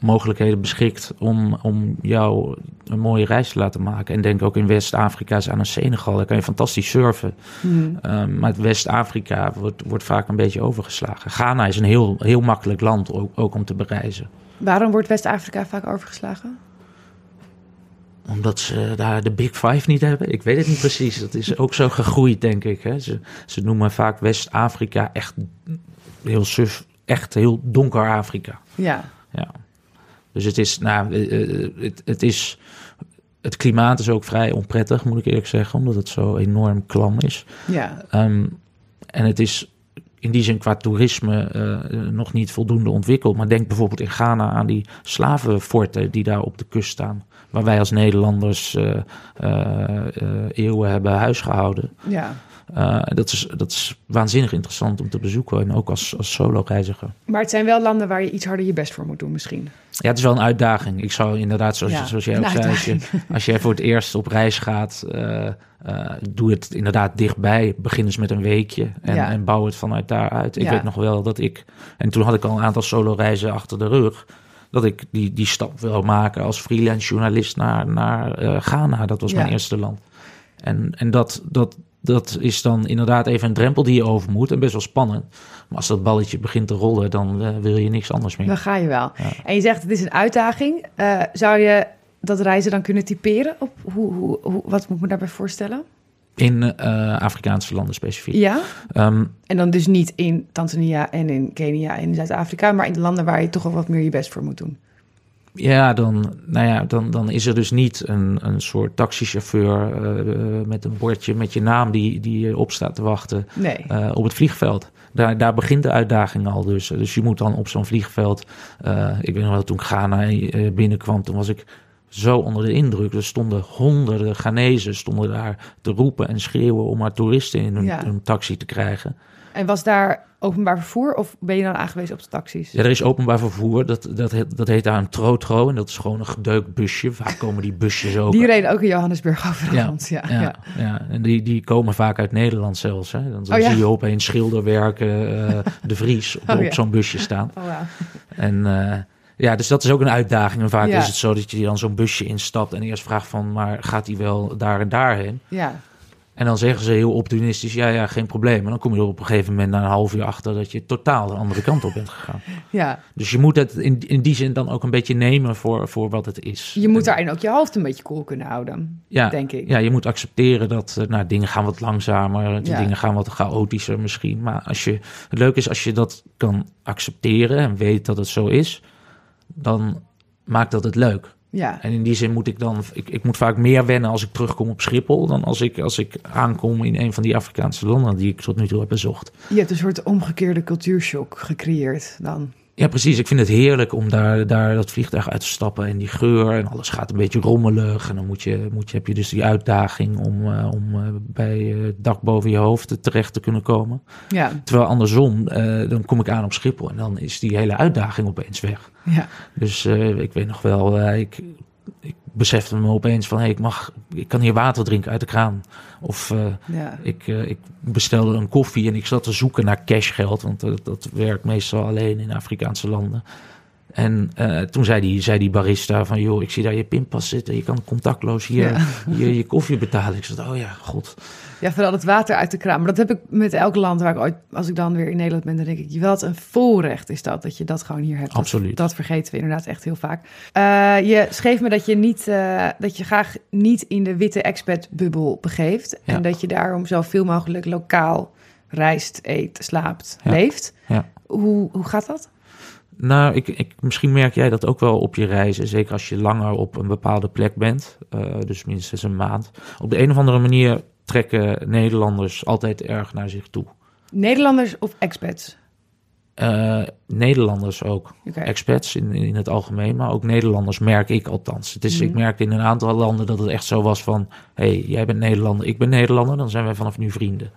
mogelijkheden beschikt om, om jou een mooie reis te laten maken. En denk ook in West-Afrika aan een Senegal, daar kan je fantastisch surfen. Um, maar West-Afrika wordt, wordt vaak een beetje overgeslagen. Ghana is een heel, heel makkelijk land ook, ook om te bereizen. Waarom wordt West-Afrika vaak overgeslagen? Omdat ze daar de Big Five niet hebben. Ik weet het niet precies. Dat is ook zo gegroeid, denk ik. Hè. Ze, ze noemen vaak West-Afrika echt heel suf, echt heel donker Afrika. Ja. Ja. Dus het is, nou, eh, eh, het, het is, het klimaat is ook vrij onprettig, moet ik eerlijk zeggen, omdat het zo enorm klam is. Ja. Um, en het is in die zin qua toerisme uh, nog niet voldoende ontwikkeld. Maar denk bijvoorbeeld in Ghana aan die slavenforten die daar op de kust staan. Waar wij als Nederlanders uh, uh, eeuwen hebben huisgehouden. Ja. Uh, dat, is, dat is waanzinnig interessant om te bezoeken. En ook als, als solo-reiziger. Maar het zijn wel landen waar je iets harder je best voor moet doen, misschien. Ja, het is wel een uitdaging. Ik zou inderdaad, zoals, ja, zoals jij ook zei, als je, als je voor het eerst op reis gaat, uh, uh, doe het inderdaad dichtbij. Begin eens met een weekje en, ja. en bouw het vanuit daaruit. Ik ja. weet nog wel dat ik, en toen had ik al een aantal solo-reizen achter de rug dat ik die, die stap wil maken als freelance journalist naar, naar uh, Ghana. Dat was ja. mijn eerste land. En, en dat, dat, dat is dan inderdaad even een drempel die je over moet en best wel spannend. Maar als dat balletje begint te rollen, dan uh, wil je niks anders meer. Dan ga je wel. Ja. En je zegt het is een uitdaging. Uh, zou je dat reizen dan kunnen typeren? Op hoe, hoe, hoe, wat moet ik me daarbij voorstellen? In uh, Afrikaanse landen specifiek. Ja. Um, en dan dus niet in Tanzania en in Kenia en in Zuid-Afrika, maar in de landen waar je toch wel wat meer je best voor moet doen. Ja, dan, nou ja, dan, dan is er dus niet een, een soort taxichauffeur uh, met een bordje met je naam die, die op staat te wachten nee. uh, op het vliegveld. Daar, daar begint de uitdaging al dus. Dus je moet dan op zo'n vliegveld. Uh, ik weet nog wel, toen Ghana binnenkwam, toen was ik zo onder de indruk. Er stonden honderden Ghanese stonden daar te roepen en schreeuwen om maar toeristen in hun, ja. hun taxi te krijgen. En was daar openbaar vervoer of ben je dan aangewezen op de taxis? Ja, er is openbaar vervoer. Dat, dat, heet, dat heet daar een trotro en dat is gewoon een gedeukt busje. Vaak komen die busjes ook... Die reden ook in Johannesburg over ja, ja, ja, ja, ja. en die, die komen vaak uit Nederland zelfs. Hè. Dan, dan oh, zie je opeens schilderwerken uh, de Vries op, oh, op zo'n busje staan. Oh, wow. En... Uh, ja, dus dat is ook een uitdaging. En vaak ja. is het zo dat je dan zo'n busje instapt en eerst vraagt van, maar gaat hij wel daar en daarheen? Ja. En dan zeggen ze heel optimistisch, ja, ja, geen probleem. En dan kom je er op een gegeven moment na een half uur achter dat je totaal de andere kant op bent gegaan. Ja. Dus je moet het in, in die zin dan ook een beetje nemen voor, voor wat het is. Je moet daarin ook je hoofd een beetje koel cool kunnen houden, ja, denk ik. Ja, je moet accepteren dat nou, dingen gaan wat langzamer, ja. dingen gaan wat chaotischer misschien. Maar als je, het leuke is als je dat kan accepteren en weet dat het zo is, dan maakt dat het leuk. Ja. En in die zin moet ik dan, ik, ik moet vaak meer wennen als ik terugkom op Schiphol dan als ik, als ik aankom in een van die Afrikaanse landen die ik tot nu toe heb bezocht. Je hebt een soort omgekeerde cultuurshock gecreëerd dan. Ja, precies. Ik vind het heerlijk om daar, daar dat vliegtuig uit te stappen en die geur en alles gaat een beetje rommelig. En dan moet je, moet je, heb je dus die uitdaging om, uh, om uh, bij uh, het dak boven je hoofd terecht te kunnen komen. Ja. Terwijl andersom, dan kom ik aan op Schiphol en dan is die hele uitdaging opeens weg. Ja. Dus ik weet nog wel, ik, ik besefte me opeens van, hey, ik mag, ik kan hier water drinken uit de kraan. Of uh, ja. ik, uh, ik bestelde een koffie en ik zat te zoeken naar cashgeld, want uh, dat werkt meestal alleen in Afrikaanse landen. En eh, toen zei die, zei die barista van, joh, ik zie daar je pinpas zitten. Je kan contactloos hier Ja. je, je koffie betalen. Ik zei, oh ja, god. Ja, vooral het water uit de kraan. Maar dat heb ik met elk land waar ik ooit, als ik dan weer in Nederland ben, dan denk ik, wat een voorrecht is dat, dat je dat gewoon hier hebt. Dat- Absoluut. Dat, vergeten we inderdaad echt heel vaak. Eh, je schreef me dat je, niet, eh, dat je graag niet in de witte expat-bubbel begeeft. Ja. En dat je daarom zoveel mogelijk lokaal reist, eet, slaapt, Ja. leeft. Ja. Hoe, hoe gaat dat? Nou, ik, ik, misschien merk jij dat ook wel op je reizen. Zeker als je langer op een bepaalde plek bent. eh, dus minstens een maand. Op de een of andere manier trekken Nederlanders altijd erg naar zich toe. Nederlanders of expats? Eh, Nederlanders ook. Oké. Expats in, in het algemeen, maar ook Nederlanders merk ik althans. Het is, Ik Mhm. merkte in een aantal landen dat het echt zo was van... hey, jij bent Nederlander, ik ben Nederlander, dan zijn wij vanaf nu vrienden.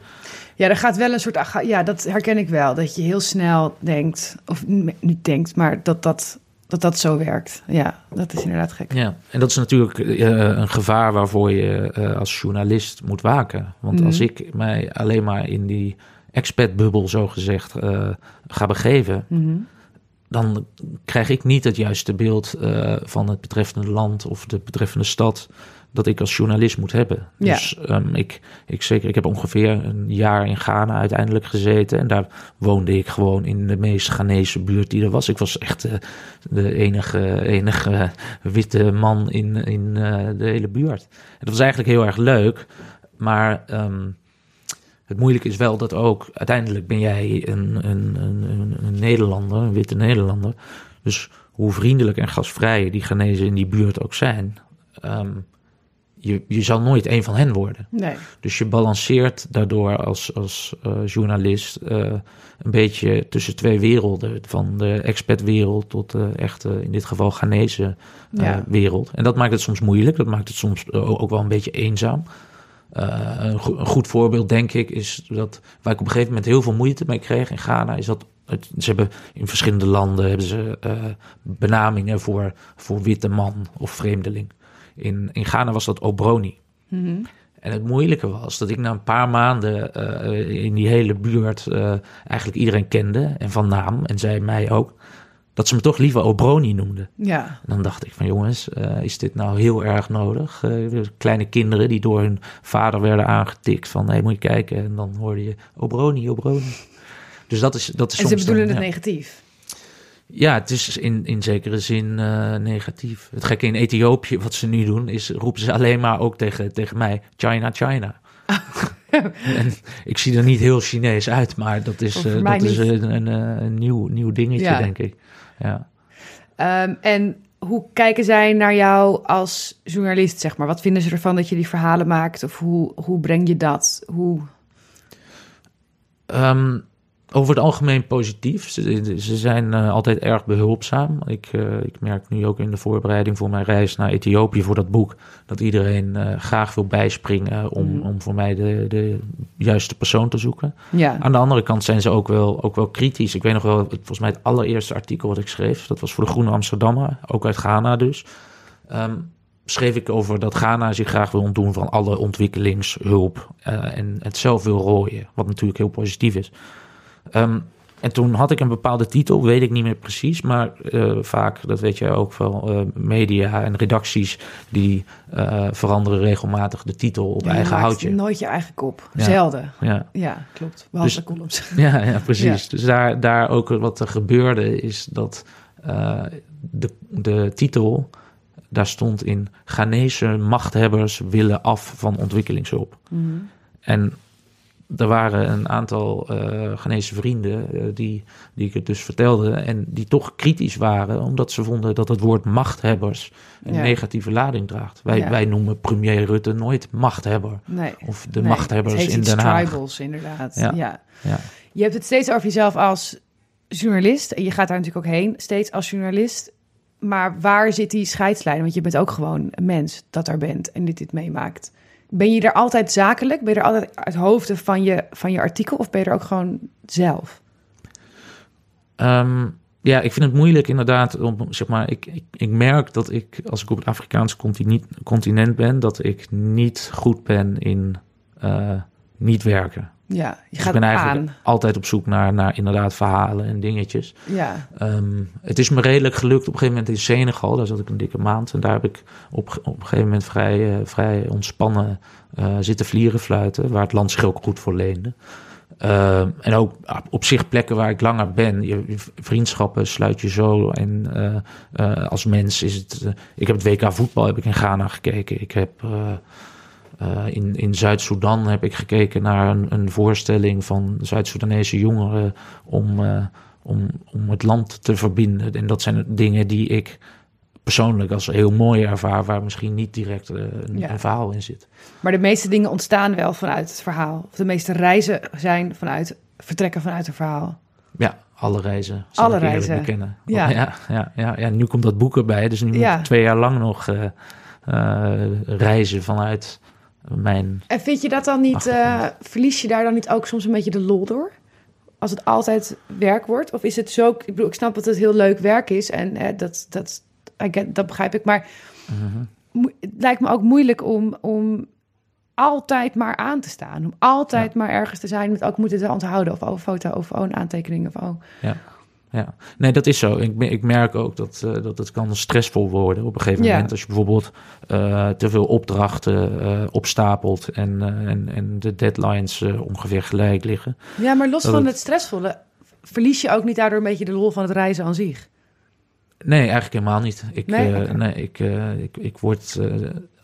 Ja, er gaat wel een soort. Ja, dat herken ik wel. Dat je heel snel denkt, of niet denkt, maar dat dat, dat, dat zo werkt. Ja, dat is inderdaad gek. Ja, en dat is natuurlijk eh, een gevaar waarvoor je eh, als journalist moet waken. Want Mhm. als ik mij alleen maar in die expat-bubbel, zo gezegd, eh, ga begeven... Mhm. dan krijg ik niet het juiste beeld van het betreffende land of de betreffende stad dat ik als journalist moet hebben. Ja. Dus ehm, ik, ik, zeker, ik heb ongeveer een jaar in Ghana uiteindelijk gezeten en daar woonde ik gewoon in de meest Ghanese buurt die er was. Ik was echt eh, de enige, enige witte man in, in eh, de hele buurt. En dat was eigenlijk heel erg leuk, maar ehm, het moeilijke is wel dat ook uiteindelijk ben jij een, een, een, een, een Nederlander, een witte Nederlander. Dus hoe vriendelijk en gastvrij die Ghanese in die buurt ook zijn, ehm, je, je zal nooit een van hen worden. Nee. Dus je balanceert daardoor als, als eh, journalist eh, een beetje tussen twee werelden. Van de expatwereld tot de echte, in dit geval Ghanese Ja. wereld. En dat maakt het soms moeilijk. Dat maakt het soms ook wel een beetje eenzaam. Een, go- een goed voorbeeld, denk ik, is dat waar ik op een gegeven moment heel veel moeite mee kreeg in Ghana, is dat het, ze hebben in verschillende landen hebben ze benamingen voor, voor witte man of vreemdeling. In, in Ghana was dat Obroni. Mhm. En het moeilijke was dat ik na een paar maanden eh, in die hele buurt eh, eigenlijk iedereen kende en van naam en zij mij ook, dat ze me toch liever Obroni noemden. Ja. En dan dacht ik van jongens, eh, is dit nou heel erg nodig? Kleine kinderen die door hun vader werden aangetikt van hé, moet je kijken. En dan hoorde je Obroni, Obroni. Dus dat is, dat is En ze soms bedoelen dan, het ja. negatief. Ja, het is in, in zekere zin eh, negatief. Het gekke in Ethiopië, wat ze nu doen, is roepen ze alleen maar ook tegen, tegen mij: China, China. en ik zie er niet heel Chinees uit, maar dat is, eh, dat is een, een, eh, een nieuw, nieuw dingetje, Ja. denk ik. Ja. Ehm, en hoe kijken zij naar jou als journalist, zeg maar? Wat vinden ze ervan dat je die verhalen maakt? Of hoe, hoe breng je dat? Hoe... Ehm, over het algemeen positief. Ze, ze zijn eh, altijd erg behulpzaam. Ik, eh, ik merk nu ook in de voorbereiding voor mijn reis naar Ethiopië voor dat boek... dat iedereen eh, graag wil bijspringen om, Mhm. om voor mij de, de juiste persoon te zoeken. Ja. Aan de andere kant zijn ze ook wel, ook wel kritisch. Ik weet nog wel, volgens mij het allereerste artikel wat ik schreef... dat was voor de Groene Amsterdammer, ook uit Ghana dus... Ehm, schreef ik over dat Ghana zich graag wil ontdoen van alle ontwikkelingshulp en het zelf wil rooien, wat natuurlijk heel positief is. Ehm, en toen had ik een bepaalde titel, weet ik niet meer precies, maar eh, vaak, dat weet jij ook wel, eh, media en redacties die eh, veranderen regelmatig de titel op eigen houtje. nooit je eigen kop. Ja. Zelden. Ja. Ja, klopt. Behalve Dus- de columns. Ja, ja precies. Dus daar, daar ook wat er gebeurde is dat de, de titel, daar stond in Ghanese machthebbers willen af van ontwikkelingshulp. Mhm. En er waren een aantal Ghanese vrienden eh, die, die ik het dus vertelde en die toch kritisch waren omdat ze vonden dat het woord machthebbers een Ja. negatieve lading draagt. Wij, Ja. wij noemen premier Rutte nooit machthebber Nee. of de Nee, machthebbers in Den Haag. tribals, inderdaad. Ja. Ja. Ja. Je hebt het steeds over jezelf als journalist. En je gaat daar natuurlijk ook heen, steeds als journalist. Maar waar zit die scheidslijn? Want je bent ook gewoon een mens dat daar bent en dit dit meemaakt. Ben je er altijd zakelijk? Ben je er altijd uit hoofden van je, van je artikel? Of ben je er ook gewoon zelf? Ehm, ja, ik vind het moeilijk inderdaad. Om, zeg maar, ik, ik, merk dat ik, als ik op het Afrikaanse continent, continent ben, dat ik niet goed ben in eh, niet werken. Ja, je Dus gaat ik ben eigenlijk aan. altijd op zoek naar, naar inderdaad verhalen en dingetjes. Ja, Ehm, het is me redelijk gelukt op een gegeven moment in Senegal. Daar zat ik een dikke maand. En daar heb ik op, op een gegeven moment vrij, eh, vrij ontspannen eh, zitten vlieren fluiten. Waar het landschap goed voor leende. Ehm, en ook op zich plekken waar ik langer ben. Je, je vriendschappen sluit je zo. En eh, als mens is het... ik heb het WK voetbal heb ik in Ghana gekeken. Ik heb... eh, in, in Zuid-Soedan heb ik gekeken naar een, een voorstelling van Zuid-Soedanese jongeren om, eh, om, om het land te verbinden. En dat zijn dingen die ik persoonlijk als heel mooi ervaar, waar misschien niet direct eh, een, Ja. een verhaal in zit. maar de meeste dingen ontstaan wel vanuit het verhaal. Of de meeste reizen zijn vanuit vertrekken vanuit een verhaal. Ja, alle reizen. Alle reizen. Bekennen. Ja. Ja. Ja, ja, ja, nu komt dat boek erbij, dus nu moet ik twee jaar lang nog reizen vanuit mijn... En vind je dat dan niet, eh, verlies je daar dan niet ook soms een beetje de lol door? Als het altijd werk wordt? Of is het zo, ik bedoel, ik snap dat het heel leuk werk is en eh, dat, dat, get, dat begrijp ik. Maar Mhm. het lijkt me ook moeilijk om, om altijd maar aan te staan. Om altijd maar ergens te zijn met ook moeten te onthouden. Of oh, foto of oh, een aantekening. Of oh. Ja, nee, dat is zo. Ik, ik merk ook dat, eh, dat het kan stressvol worden op een gegeven Ja. moment. Als je bijvoorbeeld eh, te veel opdrachten eh, opstapelt en, en, en de deadlines ongeveer gelijk liggen. Ja, maar los Dat van het- het stressvolle, verlies je ook niet daardoor een beetje de lol van het reizen aan zich? Nee, eigenlijk helemaal niet. Ik, Nee? nee, ik, ik, ik word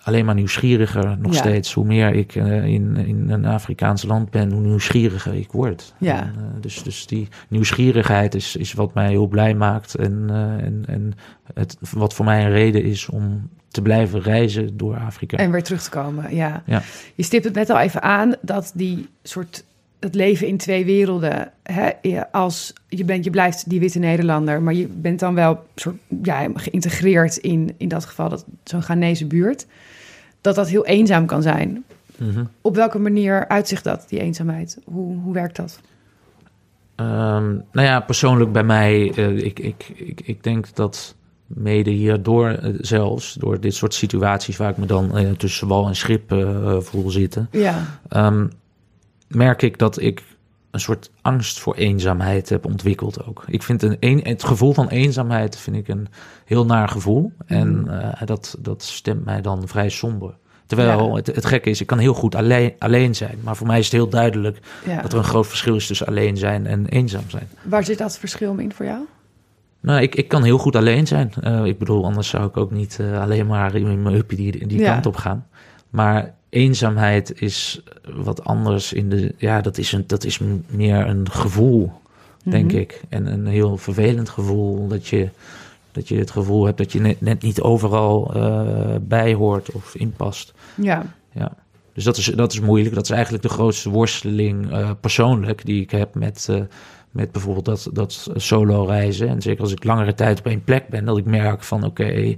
alleen maar nieuwsgieriger nog Ja. steeds. Hoe meer ik eh, in, in een Afrikaans land ben, hoe nieuwsgieriger ik word. Ja. En, eh, dus, dus die nieuwsgierigheid is, is wat mij heel blij maakt. En, eh, en, en het, wat voor mij een reden is om te blijven reizen door Afrika. En weer terug te komen, ja. Ja. Je stipt het net al even aan dat die soort het leven in twee werelden, hè, als je bent, je blijft die witte Nederlander, maar je bent dan wel soort ja, geïntegreerd in in dat geval dat zo'n Ghanese buurt, dat dat heel eenzaam kan zijn. Mhm. Op welke manier uitzicht dat die eenzaamheid? Hoe, hoe werkt dat? Ehm, nou ja, persoonlijk bij mij, eh, ik, ik, ik, ik denk dat mede hierdoor eh, zelfs, door dit soort situaties waar ik me dan eh, tussen wal en schip voel zitten, Ja, ehm, merk ik dat ik een soort angst voor eenzaamheid heb ontwikkeld ook. Ik vind een, een, het gevoel van eenzaamheid vind ik een heel naar gevoel. En Mhm. eh, dat, dat stemt mij dan vrij somber. Terwijl Ja. het, het gekke is, ik kan heel goed alleen, alleen zijn. Maar voor mij is het heel duidelijk ja. dat er een groot verschil is tussen alleen zijn en eenzaam zijn. Waar zit dat verschil in voor jou? Nou, ik, ik kan heel goed alleen zijn. Eh, ik bedoel, anders zou ik ook niet eh, alleen maar in mijn uppie die, die Ja. kant op gaan. Maar eenzaamheid is wat anders in de... Ja, dat is, een, dat is meer een gevoel, denk Mhm. ik. En een heel vervelend gevoel. Dat je, dat je het gevoel hebt dat je net, net niet overal eh bij hoort of inpast. Ja, Ja. Dus dat is, dat is moeilijk. Dat is eigenlijk de grootste worsteling eh, persoonlijk die ik heb met, eh, met bijvoorbeeld dat, dat solo reizen. En zeker als ik langere tijd op één plek ben, dat ik merk van oké,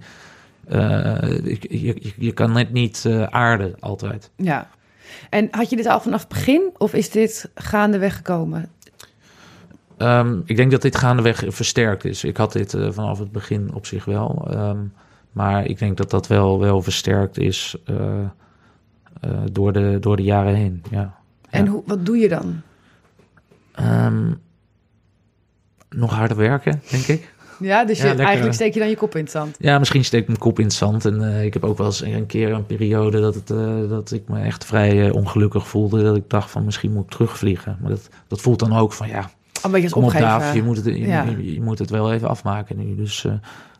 je, je, kan net niet eh, aarden altijd. ja. En had je dit al vanaf het begin of is dit gaandeweg gekomen? Ehm, ik denk dat dit gaandeweg versterkt is. Ik had dit eh, vanaf het begin op zich wel. ehm, maar ik denk dat dat wel, wel versterkt is eh, eh, door, de, door de jaren heen. Ja. En Ja. hoe, wat doe je dan? Ehm, nog harder werken, denk ik. Ja, dus je, eigenlijk steek je dan je kop in het zand. Ja, misschien steek ik mijn kop in het zand. En eh, ik heb ook wel eens een keer een periode dat, het, eh, dat ik me echt vrij eh, ongelukkig voelde. Dat ik dacht van misschien moet ik terugvliegen. Maar dat, dat voelt dan ook van ja, Een beetje kom op opgeven. Daaf, je moet, het, je, Ja. je, je moet het wel even afmaken nu. Dus,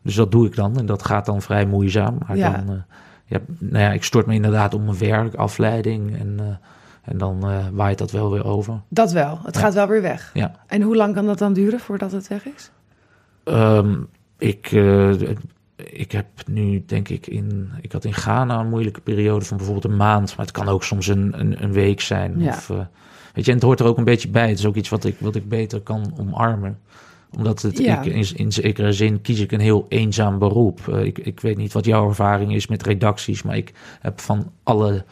dus dat doe ik dan. En dat gaat dan vrij moeizaam. Maar Ja. dan, ja, nou ja, ik stort me inderdaad op mijn werk, afleiding. En, en dan waait dat wel weer over. Dat wel. Het Ja. gaat wel weer weg. Ja. En hoe lang kan dat dan duren voordat het weg is? Ehm, ik, eh, ik heb nu, denk ik, in. Ik had in Ghana een moeilijke periode van bijvoorbeeld een maand. Maar het kan ook soms een, een, een week zijn. Ja. Of, eh, weet je, en het hoort er ook een beetje bij. Het is ook iets wat ik, wat ik beter kan omarmen. Omdat het, Ja. ik, in, in zekere zin kies ik een heel eenzaam beroep. Eh, ik, ik weet niet wat jouw ervaring is met redacties. Maar ik heb van alle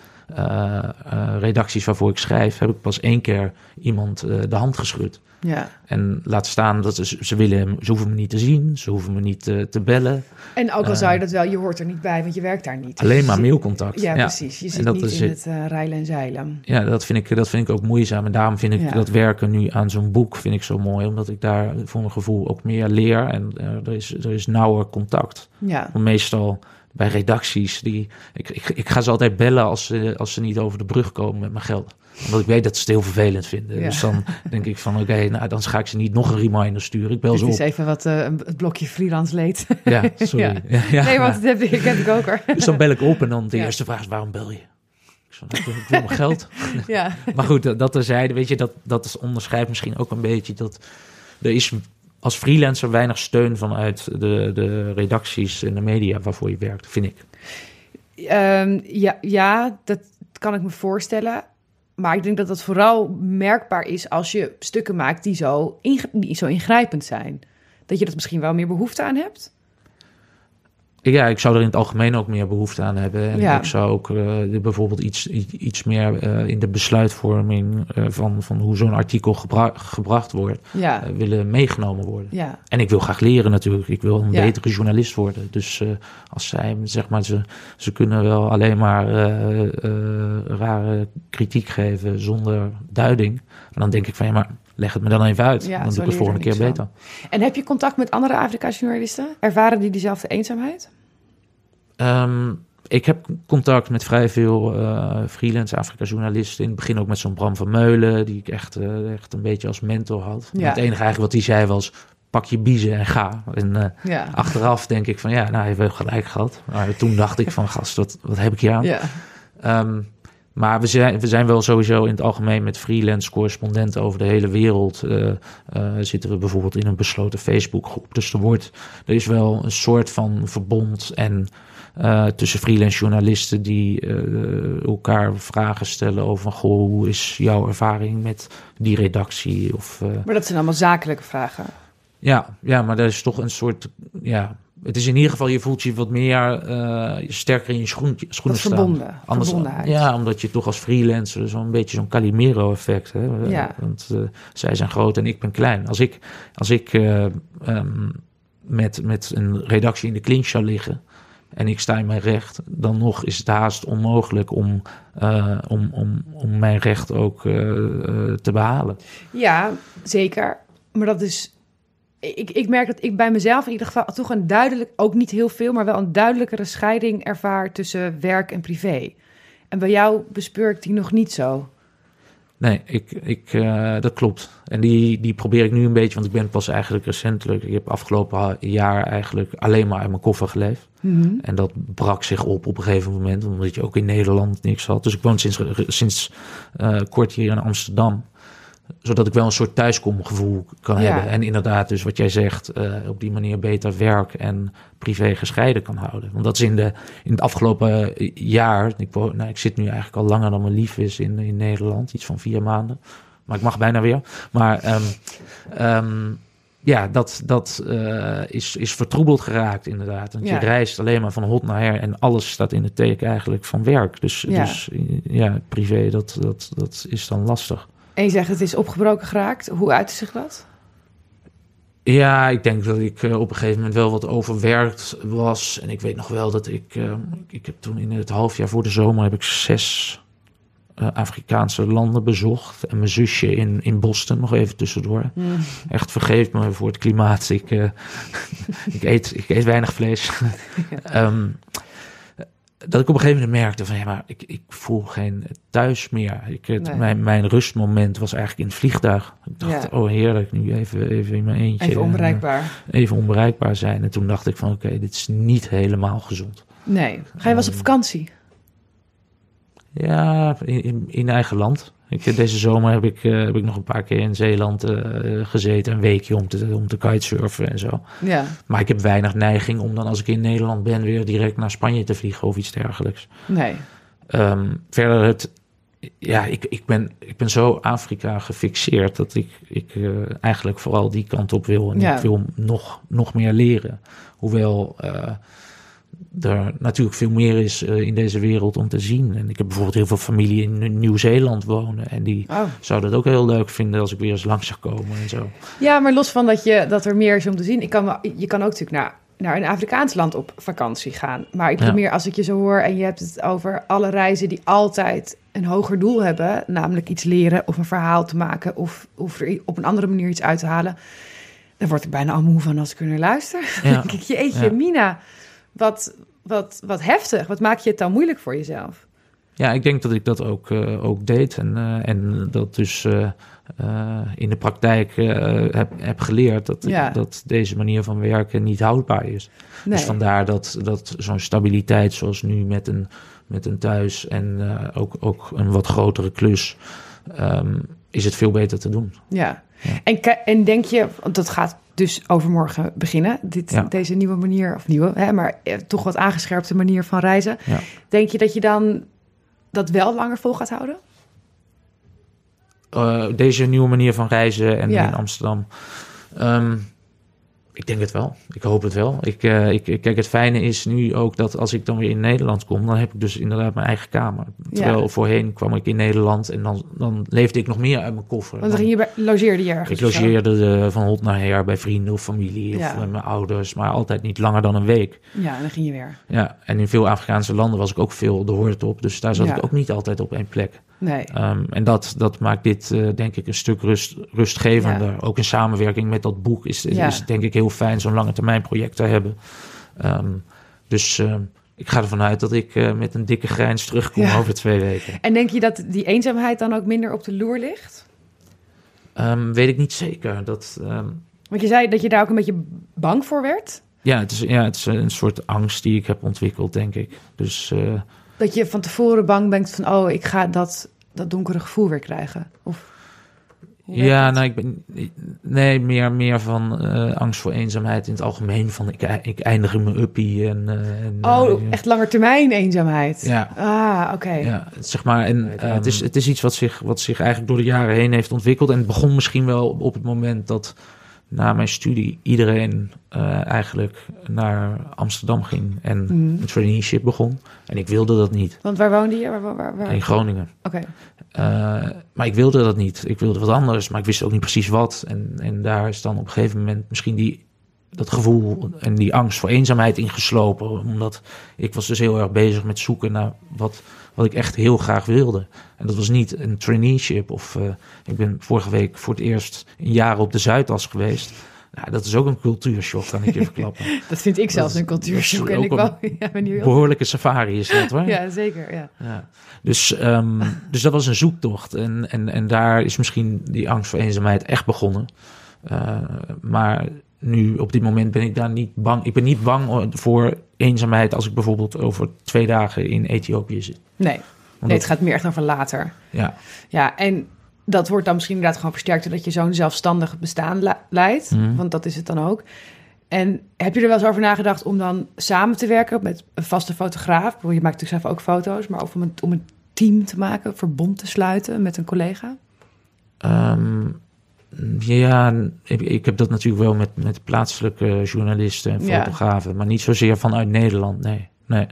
redacties waarvoor ik schrijf, heb ik pas één keer iemand de hand geschud. Ja. En laat staan dat ze, ze willen hem, ze hoeven me niet te zien, ze hoeven me niet te, te bellen. En ook al zou je dat wel, je hoort er niet bij, want je werkt daar niet. Dus Alleen maar mailcontact. Ja, Ja. precies. Je zit niet is in het. het eh rijlen en zeilen. Ja, dat vind, ik, dat vind ik ook moeizaam. En daarom vind ik Ja. dat werken nu aan zo'n boek vind ik zo mooi. Omdat ik daar voor mijn gevoel ook meer leer. En eh, er, is, er is nauwer contact. Ja. Want meestal bij redacties, die, ik, ik, ik ga ze altijd bellen als ze, als ze niet over de brug komen met mijn geld. Omdat ik weet dat ze het heel vervelend vinden. Ja. Dus dan denk ik van oké, nou dan ga ik ze niet nog een reminder sturen. Ik bel Dit ze is op. even wat eh, het blokje freelance leed. Ja, sorry. Ja. Ja, nee, want dat heb ik, heb ik ook hoor. Dus dan bel ik op en dan de eerste vraag is waarom bel je? Ik wil- ik wil mijn geld. ja. Maar goed, dat- dat terzijde, weet je, dat, dat is- onderschrijft misschien ook een beetje dat er is als freelancer weinig steun vanuit de, de redacties en de media waarvoor je werkt, vind ik. Ehm, ja, ja, dat kan ik me voorstellen. Maar ik denk dat dat vooral merkbaar is als je stukken maakt die zo, die zo ingrijpend zijn. Dat je dat misschien wel meer behoefte aan hebt. Ja, ik zou er in het algemeen ook meer behoefte aan hebben. En Ja. ik zou ook eh, bijvoorbeeld iets, iets meer eh, in de besluitvorming eh, van, van hoe zo'n artikel gebra- gebracht wordt, Ja, willen meegenomen worden. ja, En ik wil graag leren natuurlijk. Ik wil een betere journalist worden. Dus als zij, zeg maar, ze, ze kunnen wel alleen maar rare kritiek geven zonder duiding. En dan denk ik van ja, maar leg het me dan even uit. Ja, dan doe ik het volgende er keer beter. En heb je contact met andere Afrika-journalisten? Ervaren die diezelfde eenzaamheid? Ehm, ik heb contact met vrij veel eh, freelance Afrika-journalisten. In het begin ook met zo'n Bram van Meulen, die ik echt, eh, echt een beetje als mentor had. Ja. Het enige eigenlijk wat hij zei was, pak je biezen en ga. En eh, Ja. achteraf denk ik van, ja, nou, heeft gelijk gehad. Maar toen dacht ik van, gast, wat, wat heb ik hier aan? Ja. Ehm, maar we zijn, we zijn wel sowieso in het algemeen met freelance correspondenten over de hele wereld. eh, eh, zitten we bijvoorbeeld in een besloten Facebookgroep. Dus er, wordt, er is wel een soort van verbond en, eh, tussen freelance journalisten die elkaar vragen stellen over: goh, hoe is jouw ervaring met die redactie? Of, Maar dat zijn allemaal zakelijke vragen. ja, ja, maar dat is toch een soort. Ja, het is in ieder geval, je voelt je wat meer eh, sterker in je schoen, schoenen Wat staan. verbonden, Anders, verbondenheid. ja, omdat je toch als freelancer zo'n beetje zo'n Calimero-effect hebt. Ja. Want eh, zij zijn groot en ik ben klein. Als ik, als ik eh, ehm, met, met een redactie in de clinch zou liggen en ik sta in mijn recht, dan nog is het haast onmogelijk om, om, om, om mijn recht ook te behalen. Ja, zeker. Maar dat is. Ik, ik merk dat ik bij mezelf in ieder geval toch een duidelijk, ook niet heel veel, maar wel een duidelijkere scheiding ervaar tussen werk en privé. En bij jou bespeur ik die nog niet zo. Nee, ik, ik, eh, dat klopt. En die, die probeer ik nu een beetje, want ik ben pas eigenlijk recentelijk. Ik heb afgelopen jaar eigenlijk alleen maar uit mijn koffer geleefd. En dat brak zich op op een gegeven moment, omdat je ook in Nederland niks had. Dus ik woon sinds, sinds eh, kort hier in Amsterdam. Zodat ik wel een soort thuiskomgevoel kan Ja. hebben. En inderdaad, dus wat jij zegt, eh, op die manier beter werk en privé gescheiden kan houden. Want dat is in, de, in het afgelopen jaar. Ik, nou, ik zit nu eigenlijk al langer dan mijn lief is in, in Nederland, iets van vier maanden. Maar ik mag bijna weer. Maar ehm, ehm, ja, dat, dat eh, is, is vertroebeld geraakt inderdaad. Want Ja. je reist alleen maar van hot naar her en alles staat in het teken eigenlijk van werk. Dus Ja. dus ja, privé, dat, dat, dat is dan lastig. En je zegt het is opgebroken geraakt. Hoe uitte zich dat? Ja, ik denk dat ik eh, op een gegeven moment wel wat overwerkt was. En ik weet nog wel dat ik... eh, ik heb toen in het halfjaar voor de zomer... heb ik zes eh, Afrikaanse landen bezocht. En mijn zusje in, in Boston nog even tussendoor. Echt vergeef me voor het klimaat. Ik, ik, eet, ik eet weinig vlees. Ehm, dat ik op een gegeven moment merkte van... ja, maar ik, ik voel geen thuis meer. Ik, het, Nee. mijn, mijn rustmoment was eigenlijk in het vliegtuig. Ik dacht, Ja. oh heerlijk, nu even, even in mijn eentje. Even en, onbereikbaar. eh, even onbereikbaar zijn. En toen dacht ik van, oké, dit is niet helemaal gezond. Nee. Ga je eens op vakantie? Ja, in, in, in eigen land. Ik, deze zomer heb ik, eh, heb ik nog een paar keer in Zeeland eh, gezeten. Een weekje om te, om te kitesurfen en zo. Ja. Maar ik heb weinig neiging om dan als ik in Nederland ben... weer direct naar Spanje te vliegen of iets dergelijks. Nee. Ehm, verder het... Ja, ik, ik, ben, ik ben zo Afrika gefixeerd... dat ik, ik eh, eigenlijk vooral die kant op wil. En Ja. ik wil nog, nog meer leren. Hoewel... er natuurlijk veel meer is eh, in deze wereld om te zien. En ik heb bijvoorbeeld heel veel familie in Nieuw-Zeeland wonen. En die Oh. zou dat ook heel leuk vinden als ik weer eens langs zou komen en zo. Ja, maar los van dat, je, dat er meer is om te zien. Ik kan, je kan ook natuurlijk naar, naar een Afrikaans land op vakantie gaan. Maar ik bedoel Ja. meer als ik je zo hoor en je hebt het over alle reizen die altijd een hoger doel hebben. Namelijk iets leren of een verhaal te maken of, of er op een andere manier iets uit te halen. Dan word ik bijna al moe van als ik er naar luister. Dan Ja. denk ik, jeetje, Ja. Mina, wat, wat, wat heftig. Wat maak je het dan moeilijk voor jezelf? Ja, ik denk dat ik dat ook, eh, ook deed. En, eh, en dat dus eh, in de praktijk heb, heb geleerd dat, Ja. dat deze manier van werken niet houdbaar is. Nee. Dus vandaar dat, dat zo'n stabiliteit zoals nu met een, met een thuis en ook, ook een wat grotere klus, ehm, is het veel beter te doen. Ja. Ja. En, en denk je, want dat gaat dus overmorgen beginnen, dit, Ja. deze nieuwe manier, of nieuwe, hè, maar eh, toch wat aangescherpte manier van reizen. Ja. Denk je dat je dan dat wel langer vol gaat houden? Eh, deze nieuwe manier van reizen en Ja. in Amsterdam. Ehm, ik denk het wel. Ik hoop het wel. Ik, eh, ik, kijk, het fijne is nu ook dat als ik dan weer in Nederland kom, dan heb ik dus inderdaad mijn eigen kamer. Terwijl Ja. voorheen kwam ik in Nederland en dan, dan leefde ik nog meer uit mijn koffer. Want dan ging je bij, logeerde je ergens? ik logeerde eh, van hot naar her bij vrienden of familie Ja. of met mijn ouders, maar altijd niet langer dan een week. Ja, en dan ging je weer. Ja, en in veel Afrikaanse landen was ik ook veel de hoort op, dus daar zat Ja. ik ook niet altijd op één plek. Nee. Ehm, en dat, dat maakt dit, eh, denk ik, een stuk rust, rustgevender. Ja. Ook in samenwerking met dat boek is, Ja. is het denk ik heel fijn zo'n lange termijn project te hebben. Ehm, dus ehm, ik ga ervan uit dat ik eh, met een dikke grijns terugkom Ja. over twee weken. En denk je dat die eenzaamheid dan ook minder op de loer ligt? Weet ik niet zeker. Dat, Want je zei dat je daar ook een beetje bang voor werd. ja, het is, ja, het is een soort angst die ik heb ontwikkeld, denk ik. Dus eh, Dat je van tevoren bang bent van, oh, ik ga dat, dat donkere gevoel weer krijgen. Of, ja, nou, ik ben nee, meer, meer van eh, angst voor eenzaamheid in het algemeen. Van ik, ik eindig in mijn uppie en, eh, en Oh, eh, echt langetermijn eenzaamheid. Ja. Ah, oké. Ja, het- zeg maar, en eh, het, is, het is iets wat zich, wat zich eigenlijk door de jaren heen heeft ontwikkeld. En het begon misschien wel op het moment dat na mijn studie iedereen eh, eigenlijk naar Amsterdam ging en Mhm. een traineeship begon. En ik wilde dat niet Want waar woonde je? Waar, waar, waar- waar? in Groningen. Oké. Eh, maar ik wilde dat niet. Ik wilde wat anders, maar ik wist ook niet precies wat. En, en daar is dan op een gegeven moment misschien die, dat gevoel en die angst voor eenzaamheid ingeslopen. Omdat ik was dus heel erg bezig met zoeken naar wat, wat ik echt heel graag wilde. En dat was niet een traineeship of eh, ik ben vorige week voor het eerst een jaar op de Zuidas geweest. Nou, dat is ook een cultuurshock, kan ik je verklappen. Dat vind ik zelfs Dat- een cultuurshock. En ik wou, ja. Behoorlijke safari is dat hoor. Ja, zeker. Ja. Ja. Dus, ehm, dus dat was een zoektocht. En, en, en daar is misschien die angst voor eenzaamheid echt begonnen. Eh, maar nu, op dit moment, ben ik daar niet bang. Ik ben niet bang voor eenzaamheid als ik bijvoorbeeld over twee dagen in Ethiopië zit. Nee. Nee, het gaat meer echt over later. ja, Ja, en dat wordt dan misschien inderdaad gewoon versterkt... doordat je zo'n zelfstandig bestaan le- leidt. Mhm. Want dat is het dan ook. En heb je er wel eens over nagedacht om dan samen te werken met een vaste fotograaf? Je maakt natuurlijk zelf ook foto's, maar of om een, om een team te maken, verbond te sluiten met een collega? Ehm, ja ik, ik heb dat natuurlijk wel met, met plaatselijke journalisten en Ja. fotografen. Maar niet zozeer vanuit Nederland, nee. nee.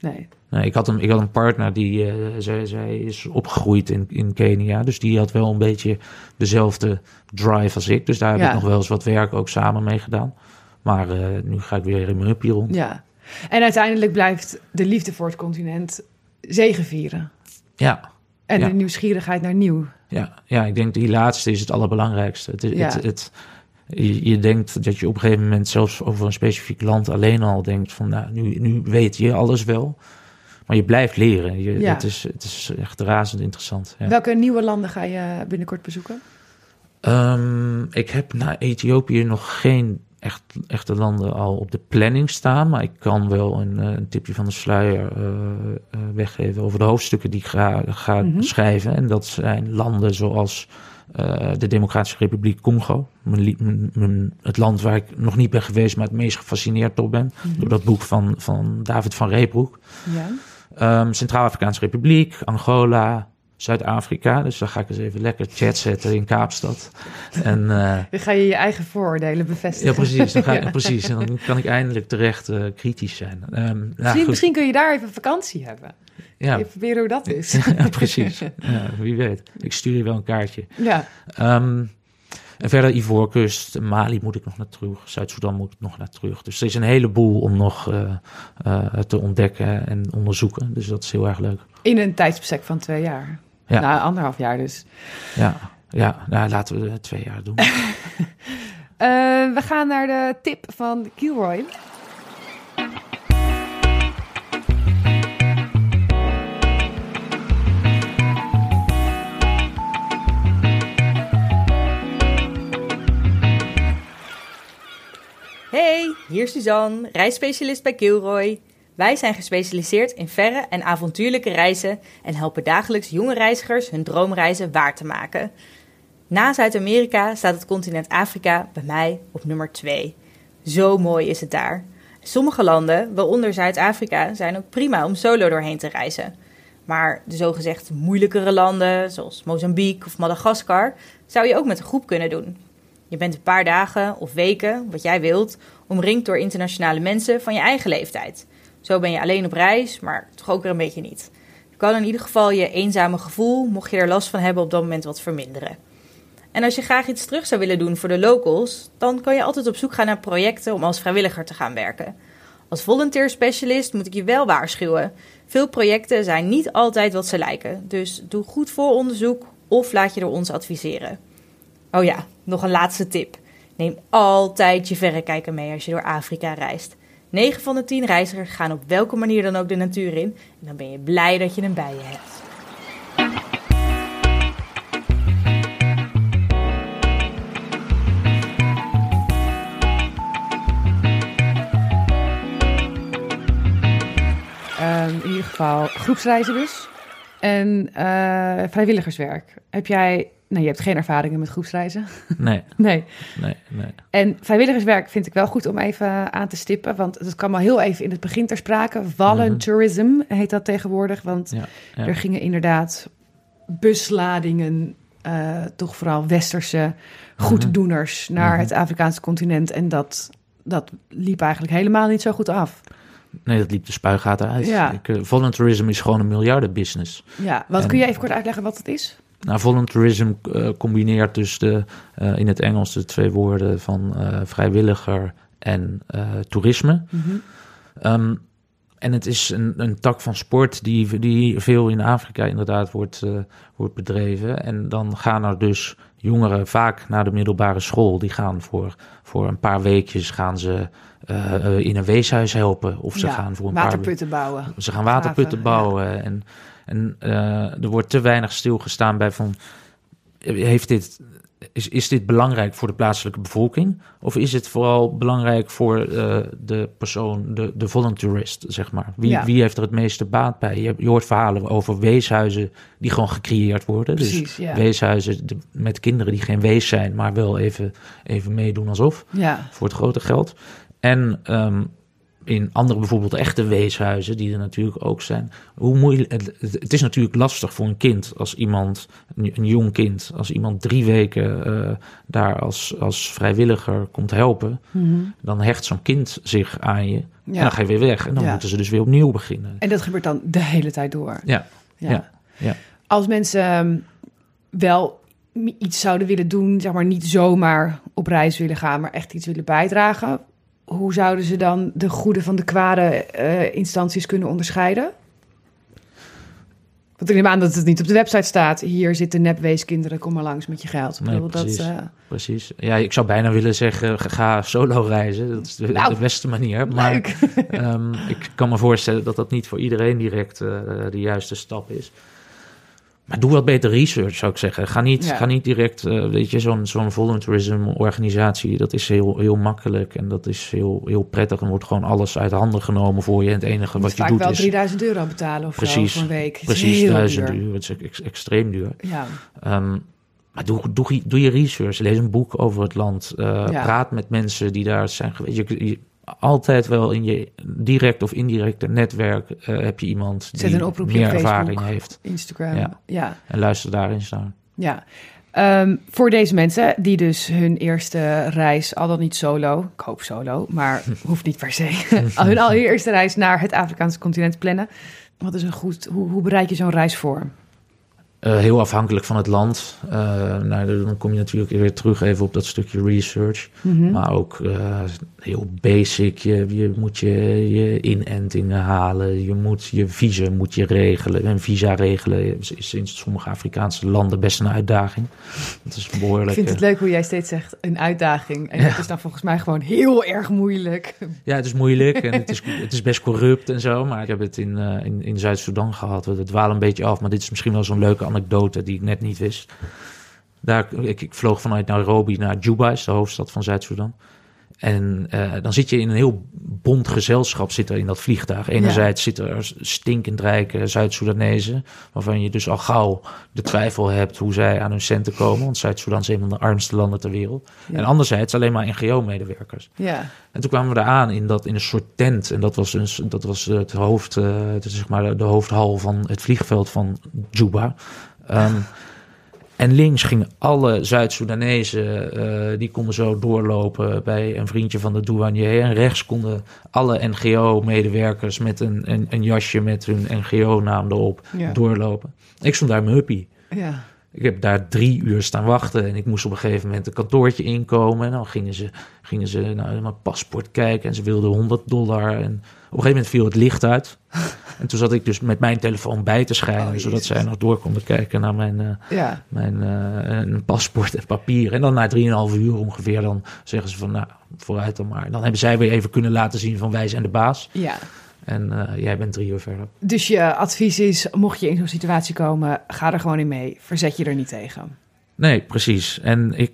Nee. Nee, ik, had een, ik had een partner die, eh, zij, zij is opgegroeid in, in Kenia. Dus die had wel een beetje dezelfde drive als ik. Dus daar heb Ja. ik nog wel eens wat werk ook samen mee gedaan. Maar eh, nu ga ik weer in mijn uppie rond. Ja. En uiteindelijk blijft de liefde voor het continent zegevieren. Ja, En Ja. de nieuwsgierigheid naar nieuw. ja, ja, ik denk die laatste is het allerbelangrijkste. Het, Ja. het, het, je, je denkt dat je op een gegeven moment zelfs over een specifiek land alleen al denkt van... Nou, nu, nu weet je alles wel. Maar je blijft leren. Je, Ja. het, is, het is echt razend interessant. Ja. Welke nieuwe landen ga je binnenkort bezoeken? Ehm, ik heb na Ethiopië nog geen echt, echte landen al op de planning staan. Maar ik kan wel een, eh, een tipje van de sluier eh, eh, weggeven over de hoofdstukken die ik ga, ga Mhm. schrijven. En dat zijn landen zoals de Democratische Republiek Congo. Mijn, mijn- mijn- het land waar ik nog niet ben geweest, maar het meest gefascineerd door ben. Door dat boek van, van David van Reebroek. Ja. Ehm, Centraal-Afrikaanse Republiek, Angola, Zuid-Afrika. Dus dan ga ik eens even lekker chat zetten in Kaapstad. En, uh, dan ga je je eigen vooroordelen bevestigen. Ja, precies. Dan ga, ja. precies. En dan kan ik eindelijk terecht uh, kritisch zijn. Um, misschien, misschien, kun je daar even vakantie hebben. Ja. Even proberen hoe dat is. ja, precies. Ja, wie weet. Ik stuur je wel een kaartje. Ja. Um, en verder Ivoorkust, Mali moet ik nog naar terug, Zuid-Soedan moet ik nog naar terug. Dus er is een heleboel om nog uh, uh, te ontdekken en onderzoeken. Dus dat is heel erg leuk. In een tijdsbestek van twee jaar. Ja. Nou, anderhalf jaar dus. Ja, ja nou, laten we twee jaar doen. uh, we gaan naar de tip van Kilroy. Hey, hier is Suzanne, reisspecialist bij Kilroy. Wij zijn gespecialiseerd in verre en avontuurlijke reizen en helpen dagelijks jonge reizigers hun droomreizen waar te maken. Na Zuid-Amerika staat het continent Afrika bij mij op nummer 2. Zo mooi is het daar. Sommige landen, waaronder Zuid-Afrika, zijn ook prima om solo doorheen te reizen. Maar de zogezegd moeilijkere landen, zoals Mozambique of Madagaskar, zou je ook met een groep kunnen doen. Je bent een paar dagen of weken, wat jij wilt, omringd door internationale mensen van je eigen leeftijd. Zo ben je alleen op reis, maar toch ook weer een beetje niet. Je kan in ieder geval je eenzame gevoel, mocht je er last van hebben, op dat moment wat verminderen. En als je graag iets terug zou willen doen voor de locals, dan kan je altijd op zoek gaan naar projecten om als vrijwilliger te gaan werken. Als volunteer specialist moet ik je wel waarschuwen. Veel projecten zijn niet altijd wat ze lijken, dus doe goed vooronderzoek of laat je door ons adviseren. Oh ja, nog een laatste tip. Neem altijd je verrekijker mee als je door Afrika reist. 9 van de 10 reizigers gaan op welke manier dan ook de natuur in. En dan ben je blij dat je hem bij je hebt. Um, in ieder geval groepsreizen dus. En uh, vrijwilligerswerk. Heb jij Nee, je hebt geen ervaringen met groepsreizen. Nee. nee. nee. Nee, En vrijwilligerswerk vind ik wel goed om even aan te stippen. Want het kwam al heel even in het begin ter sprake. Voluntourism mm heet dat tegenwoordig. Want ja, er gingen inderdaad busladingen, uh, toch vooral westerse goeddoeners, mm naar mhm. het Afrikaanse continent. En dat, dat liep eigenlijk helemaal niet zo goed af. Nee, dat liep de spuigaten uit. Ja. Ik, uh, voluntarism is gewoon een miljardenbusiness. Ja, wat kun je even kort uitleggen wat het is? Nou, voluntarism uh, combineert dus de, uh, in het Engels de twee woorden van uh, vrijwilliger en toerisme. Mm -hmm. um, en het is een, een tak van sport die, die veel in Afrika inderdaad wordt, wordt bedreven. En dan gaan er dus jongeren vaak naar de middelbare school. Die gaan voor, voor een paar weekjes gaan ze in een weeshuis helpen. Of ze ja, gaan voor een waterputten paar, bouwen. Ze gaan waterputten bouwen. Ja. En en uh, er wordt te weinig stilgestaan bij van, heeft dit, is, is dit belangrijk voor de plaatselijke bevolking? Of is het vooral belangrijk voor uh, de persoon, de, de voluntarist, zeg maar? Wie, ja. wie heeft er het meeste baat bij? Je, je, hoort verhalen over weeshuizen die gewoon gecreëerd worden. Dus Precies, dus ja. weeshuizen met kinderen die geen wees zijn, maar wel even, even meedoen alsof. Ja. Voor het grote geld. En um, in andere bijvoorbeeld echte weeshuizen, die er natuurlijk ook zijn. Hoe moeilijk, het, is natuurlijk lastig voor een kind als iemand, een, een jong kind, als iemand drie weken uh, daar als, als vrijwilliger komt helpen, mm -hmm. dan hecht zo'n kind zich aan je. Ja. En dan ga je weer weg en dan ja. moeten ze dus weer opnieuw beginnen. En dat gebeurt dan de hele tijd door. Ja, ja. ja. ja. Als mensen um, wel iets zouden willen doen, zeg maar niet zomaar op reis willen gaan, maar echt iets willen bijdragen hoe zouden ze dan de goede van de kwade uh, instanties kunnen onderscheiden? Want ik neem aan dat het niet op de website staat. Hier zitten nepweeskinderen, kom maar langs met je geld. Nee, precies, dat, uh... precies. Ja, ik zou bijna willen zeggen, ga solo reizen. Dat is de, nou, de beste manier. Maar um, ik kan me voorstellen dat dat niet voor iedereen direct uh, de juiste stap is. Maar doe wat beter research, zou ik zeggen. Ga niet, ja. ga niet direct, uh, weet je, zo'n zo'n voluntarism organisatie, dat is heel, heel makkelijk en dat is heel, heel prettig. En wordt gewoon alles uit handen genomen voor je. En het enige wat je, doet wel 3000 euro betalen of precies, zo voor een week. Precies, 1000 euro. Het is ex, extreem duur. Ja. Um, maar doe, doe, doe je research, lees een boek over het land, uh, ja. praat met mensen die daar zijn geweest. Je, je, altijd wel in je direct of indirecte netwerk eh, heb je iemand Zet die een meer Facebook. ervaring heeft. Instagram. Ja. ja. En luister daar eens naar. Ja. Ehm, voor deze mensen die dus hun eerste reis, al dan niet solo, ik hoop solo, maar hoeft niet per se, al hun allereerste reis naar het Afrikaanse continent plannen. Wat is een goed, hoe, hoe bereid je zo'n reis voor? Eh, heel afhankelijk van het land. Eh, nou, dan kom je natuurlijk weer terug even op dat stukje research. Mhm. Maar ook eh, heel basic. Je, je moet je, je inentingen halen. Je moet je visum moet je regelen. En visa regelen is, in sommige Afrikaanse landen best een uitdaging. Dat is behoorlijk. Ik vind het leuk hoe jij steeds zegt een uitdaging. En dat is dan volgens mij gewoon heel erg moeilijk. Ja, het is moeilijk en het is, het is best corrupt en zo. Maar ik heb het in, in, in Zuid-Soedan gehad. We dwalen een beetje af, maar dit is misschien wel zo'n leuke anekdote die ik net niet wist. Daar, ik, ik vloog vanuit Nairobi naar Juba, de hoofdstad van Zuid-Soedan. En eh, dan zit je in een heel bond gezelschap zit er in dat vliegtuig. Enerzijds zitten er stinkend rijke Zuid-Soedanezen... waarvan je dus al gauw de twijfel hebt hoe zij aan hun centen komen. Want Zuid-Soedan is een van de armste landen ter wereld. Ja. En anderzijds alleen maar NGO-medewerkers. Ja, En toen kwamen we daar aan in, dat, in een soort tent. En dat was, dus, dat was het hoofd, eh, het is zeg maar de hoofdhal van het vliegveld van Juba. Ehm, en links gingen alle Zuid-Soedanezen, eh, die konden zo doorlopen bij een vriendje van de douanier. En rechts konden alle NGO-medewerkers met een, een, een jasje met hun NGO-naam erop Ja. doorlopen. Ik stond daar mijn huppie. ja. Ik heb daar drie uur staan wachten en ik moest op een gegeven moment een kantoortje inkomen. En dan gingen ze, gingen ze naar mijn paspoort kijken en ze wilden 100 dollar. En op een gegeven moment viel het licht uit. En toen zat ik dus met mijn telefoon bij te schijnen, Oh, zodat zij nog door konden kijken naar mijn, eh, ja. mijn eh, paspoort en papier. En dan na 3,5 uur ongeveer, dan zeggen ze van nou, vooruit dan maar. Dan hebben zij weer even kunnen laten zien van wij zijn de baas. ja. En eh, jij bent drie uur verder. Dus je advies is, mocht je in zo'n situatie komen, ga er gewoon in mee. Verzet je er niet tegen. Nee, precies. En ik,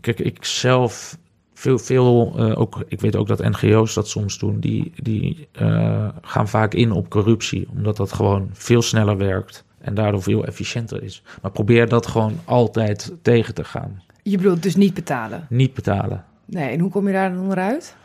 kijk, ik zelf, veel, veel eh, ook, ik weet ook dat NGO's dat soms doen, die, die eh, gaan vaak in op corruptie, omdat dat gewoon veel sneller werkt en daardoor veel efficiënter is. Maar probeer dat gewoon altijd tegen te gaan. Je bedoelt dus niet betalen. Niet betalen. Nee, en hoe kom je daar dan onderuit?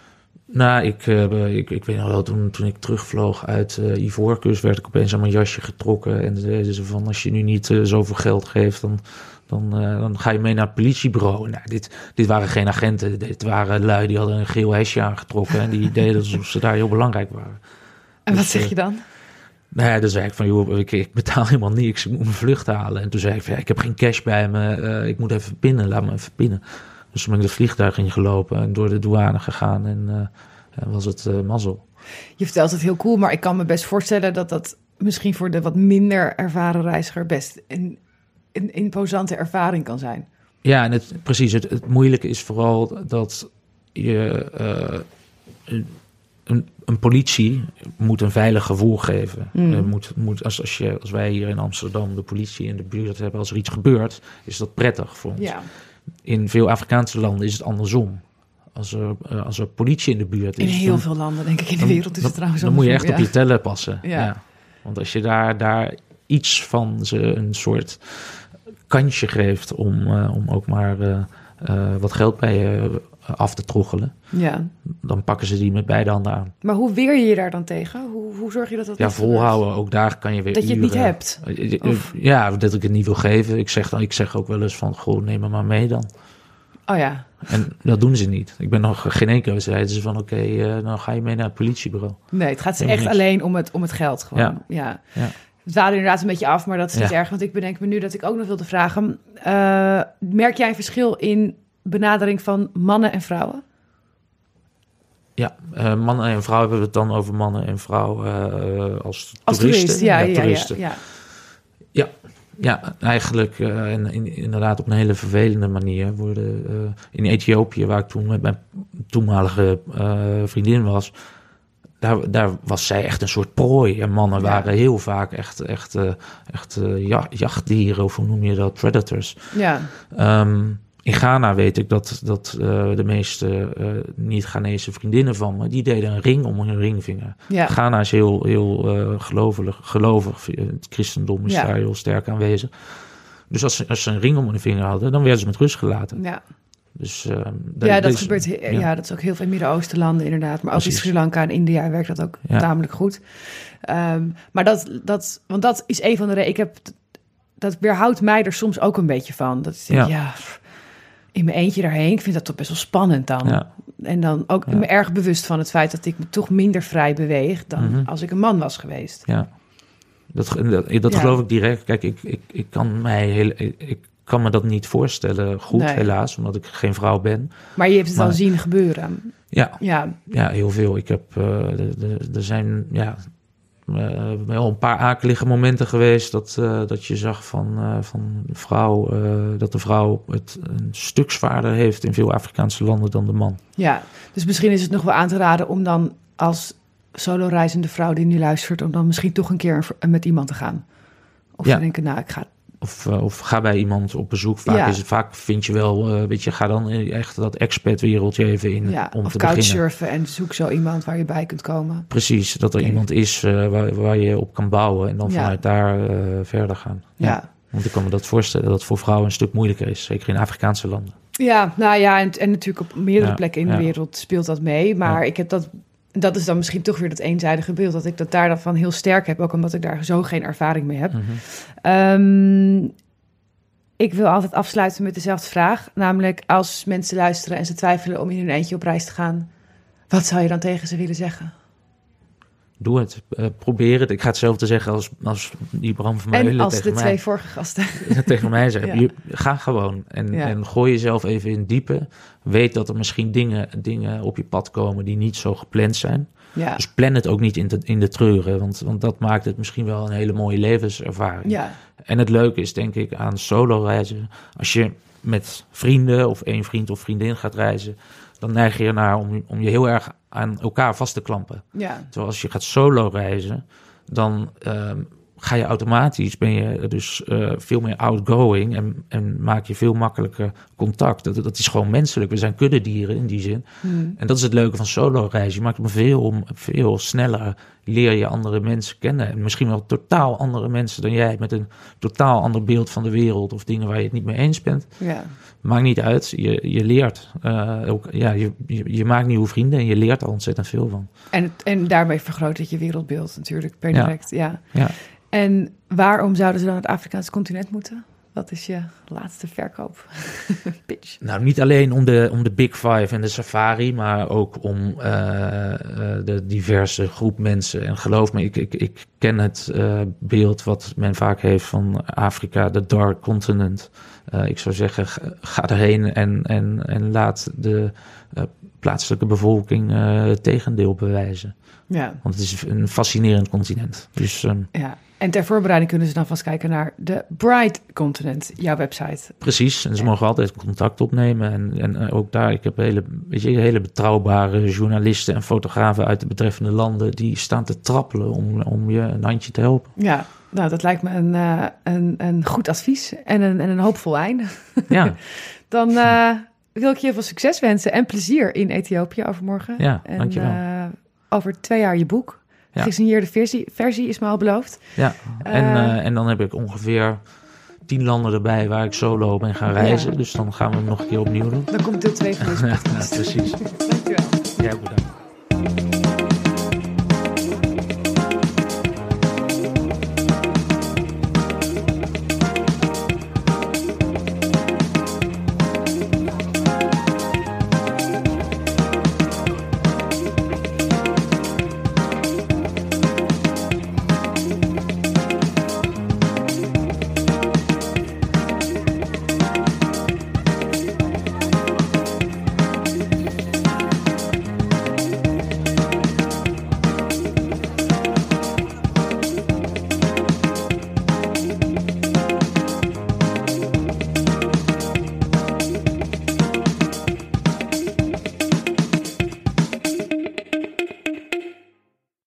Nou, ik, eh, ik, ik weet nog wel, toen, toen ik terugvloog uit eh Ivoorkust, werd ik opeens aan mijn jasje getrokken. En zeiden ze van, als je nu niet eh, zoveel geld geeft, dan, dan, dan ga je mee naar het politiebureau. Nou, dit, dit waren geen agenten, dit waren lui die hadden een geel hesje aangetrokken. En die deden alsof ze daar heel belangrijk waren. En wat Dus, zeg je dan? Nou ja, dan zei ik van, joh, ik, ik betaal helemaal niks, ik moet mijn vlucht halen. En toen zei ik van, ja, ik heb geen cash bij me, ik moet even pinnen, laat me even pinnen. Dus toen ben ik het vliegtuig ingelopen en door de douane gegaan en, eh, en was het eh, mazzel. Je vertelt het heel cool, maar ik kan me best voorstellen dat dat misschien voor de wat minder ervaren reiziger best een, een imposante ervaring kan zijn. Ja, en het, precies. Het, het moeilijke is vooral dat je eh, een, een, politie moet een veilig gevoel geven. Mm. Eh, moet, moet, als, als, je, als wij hier in Amsterdam de politie in de buurt hebben, als er iets gebeurt, is dat prettig voor ons. Ja, In veel Afrikaanse landen is het andersom. Als er, eh, als er politie in de buurt is, in heel dan- veel landen, denk ik, in de wereld is het trouwens Dan moet je echt op je tellen passen. Ja. Ja. Want als je daar, daar iets van ze een soort kansje geeft om, eh, om ook maar eh, wat geld bij je af te troggelen, ja. dan pakken ze die met beide handen aan. Maar hoe weer je je daar dan tegen? Hoe, hoe zorg je dat dat Ja, gebeurt? volhouden, ook daar kan je weer Dat je het niet hebt. Eh, eh, Of- Ja, dat ik het niet wil geven. Ik zeg, dan, ik zeg ook wel eens van, goh, neem me maar mee dan. Oh ja, En dat doen ze niet. Ik ben nog geen enkele zeiden ze van, oké, eh, dan ga je mee naar het politiebureau. nee, het gaat ze Helemaal echt niks. alleen om het, om het geld gewoon. Ja. Ja. ja. Dwalen inderdaad een beetje af, maar dat is niet Ja. erg. Want ik bedenk me nu dat ik ook nog wilde vragen. eh, merk jij een verschil in benadering van mannen en vrouwen? Ja, eh, mannen en vrouwen hebben we het dan over mannen en vrouwen eh, als, Als toeristen. toerist, ja, ja, ja, toeristen. ja. Ja, eigenlijk eh, en in, inderdaad op een hele vervelende manier worden eh, in Ethiopië, waar ik toen met mijn toenmalige eh, vriendin was, daar, daar was zij echt een soort prooi. En mannen Ja. waren heel vaak echt, echt, eh, echt eh, ja, jachtdieren, of hoe noem je dat, predators. ja. Ehm, in Ghana weet ik dat, dat eh, de meeste eh, niet-Ghanese vriendinnen van me, die deden een ring om hun ringvinger. ja. Ghana is heel, heel eh, gelovig, gelovig. Het christendom is Ja. daar heel sterk aanwezig. Dus als ze, als ze een ring om hun vinger hadden, dan werden ze met rust gelaten. ja. Dus, uh, ja, dat gebeurt. Ja. dat is ook heel veel in Midden-Oosten landen inderdaad. Maar ook in Sri Lanka en India werkt dat ook tamelijk goed. Um, maar dat, dat, want dat is een van de redenen. Ik heb dat weerhoudt mij er soms ook een beetje van. Dat ik ja. In mijn eentje daarheen. Ik vind dat toch best wel spannend dan. En dan ook me erg bewust van het feit dat ik me toch minder vrij beweeg dan mhm. als ik een man was geweest. Ja, dat, dat, dat geloof ik direct. Kijk, ik, ik, ik kan mij heel, ik, kan me dat niet voorstellen goed, helaas, omdat ik geen vrouw ben. Maar je hebt het al zien gebeuren. Ja, ja. ja heel veel. Ik heb, uh, er zijn, ja, wel een paar akelige momenten geweest dat, uh, dat je zag van, uh, van vrouw, dat de vrouw het een stuk zwaarder heeft in veel Afrikaanse landen dan de man. Ja, dus misschien is het nog wel aan te raden om dan als solo-reizende vrouw die nu luistert, om dan misschien toch een keer met iemand te gaan. Of ja. te denken, nou, ik ga of, uh, of ga bij iemand op bezoek. Vaak, is het, vaak vind je wel, uh, weet je, ga dan echt dat expat-wereldje even in ja, om of te beginnen. surfen en zoek zo iemand waar je bij kunt komen. Precies, dat er iemand is uh, waar, waar je op kan bouwen en dan vanuit daar verder gaan. Ja. Want ik kan me dat voorstellen dat het voor vrouwen een stuk moeilijker is, zeker in Afrikaanse landen. Ja, nou ja, en, en natuurlijk op meerdere plekken in de wereld speelt dat mee. Maar ik heb dat dat is dan misschien toch weer dat eenzijdige beeld. Dat ik dat daar dan van heel sterk heb. Ook omdat ik daar zo geen ervaring mee heb. Mhm. Ehm, ik wil altijd afsluiten met dezelfde vraag. Namelijk als mensen luisteren en ze twijfelen om in hun eentje op reis te gaan. Wat zou je dan tegen ze willen zeggen? Doe het. Uh, probeer het. Ik ga hetzelfde zeggen als, als die Bram van mij. En als de twee vorige gasten. tegen mij. Ja. Ga gewoon. En, en gooi jezelf even in diepe. Weet dat er misschien dingen, dingen op je pad komen die niet zo gepland zijn. Ja. Dus plan het ook niet in de, in de treuren. Want, want dat maakt het misschien wel een hele mooie levenservaring. Ja. En het leuke is denk ik aan solo reizen. Als je met vrienden of één vriend of vriendin gaat reizen dan neig je ernaar om, om je heel erg aan elkaar vast te klampen. Ja. Terwijl als je gaat solo reizen, dan uh, ga je automatisch, ben je dus uh, veel meer outgoing en, en maak je veel makkelijker contact. Dat, dat is gewoon menselijk. We zijn kuddedieren in die zin. Hmm. En dat is het leuke van solo reizen. Je maakt me veel, veel sneller, leer je andere mensen kennen. En misschien wel totaal andere mensen dan jij, met een totaal ander beeld van de wereld of dingen waar je het niet mee eens bent. Ja. Maakt niet uit, je, je leert. Uh, ook, ja, je, je, je, maakt nieuwe vrienden en je leert er ontzettend veel van. En, en daarmee vergroot het je wereldbeeld natuurlijk per direct. Ja. ja. En waarom zouden ze dan het Afrikaanse continent moeten? Wat is je laatste verkoop pitch? Nou, niet alleen om de, om de Big Five en de safari, maar ook om uh, de diverse groep mensen. En geloof me, ik, ik, ik ken het uh, beeld wat men vaak heeft van Afrika, de dark continent. ik zou zeggen, ga erheen en, en, en laat de plaatselijke bevolking het tegendeel bewijzen. Ja. Want het is een fascinerend continent. Dus, um, ja. En ter voorbereiding kunnen ze dan vast kijken naar de Bright Continent, jouw website. Precies, en ze mogen altijd contact opnemen. En, en eh, ook daar, ik heb hele, weet je, hele betrouwbare journalisten en fotografen uit de betreffende landen... die staan te trappelen om, om je een handje te helpen. Ja, nou, dat lijkt me een, uh, een, een goed advies en een, en een hoopvol einde. Ja. dan uh, wil ik je veel succes wensen en plezier in Ethiopië overmorgen. Ja, en, dankjewel. over twee jaar je boek. Ja. Gesigneerde versie, versie is me al beloofd. Ja, en, uh, en dan heb ik ongeveer tien landen erbij waar ik solo ben gaan reizen. Dus dan gaan we hem nog een keer opnieuw doen. Dan komt deel 2 van deze podcast. ja, precies. Dankjewel. Jij bedankt.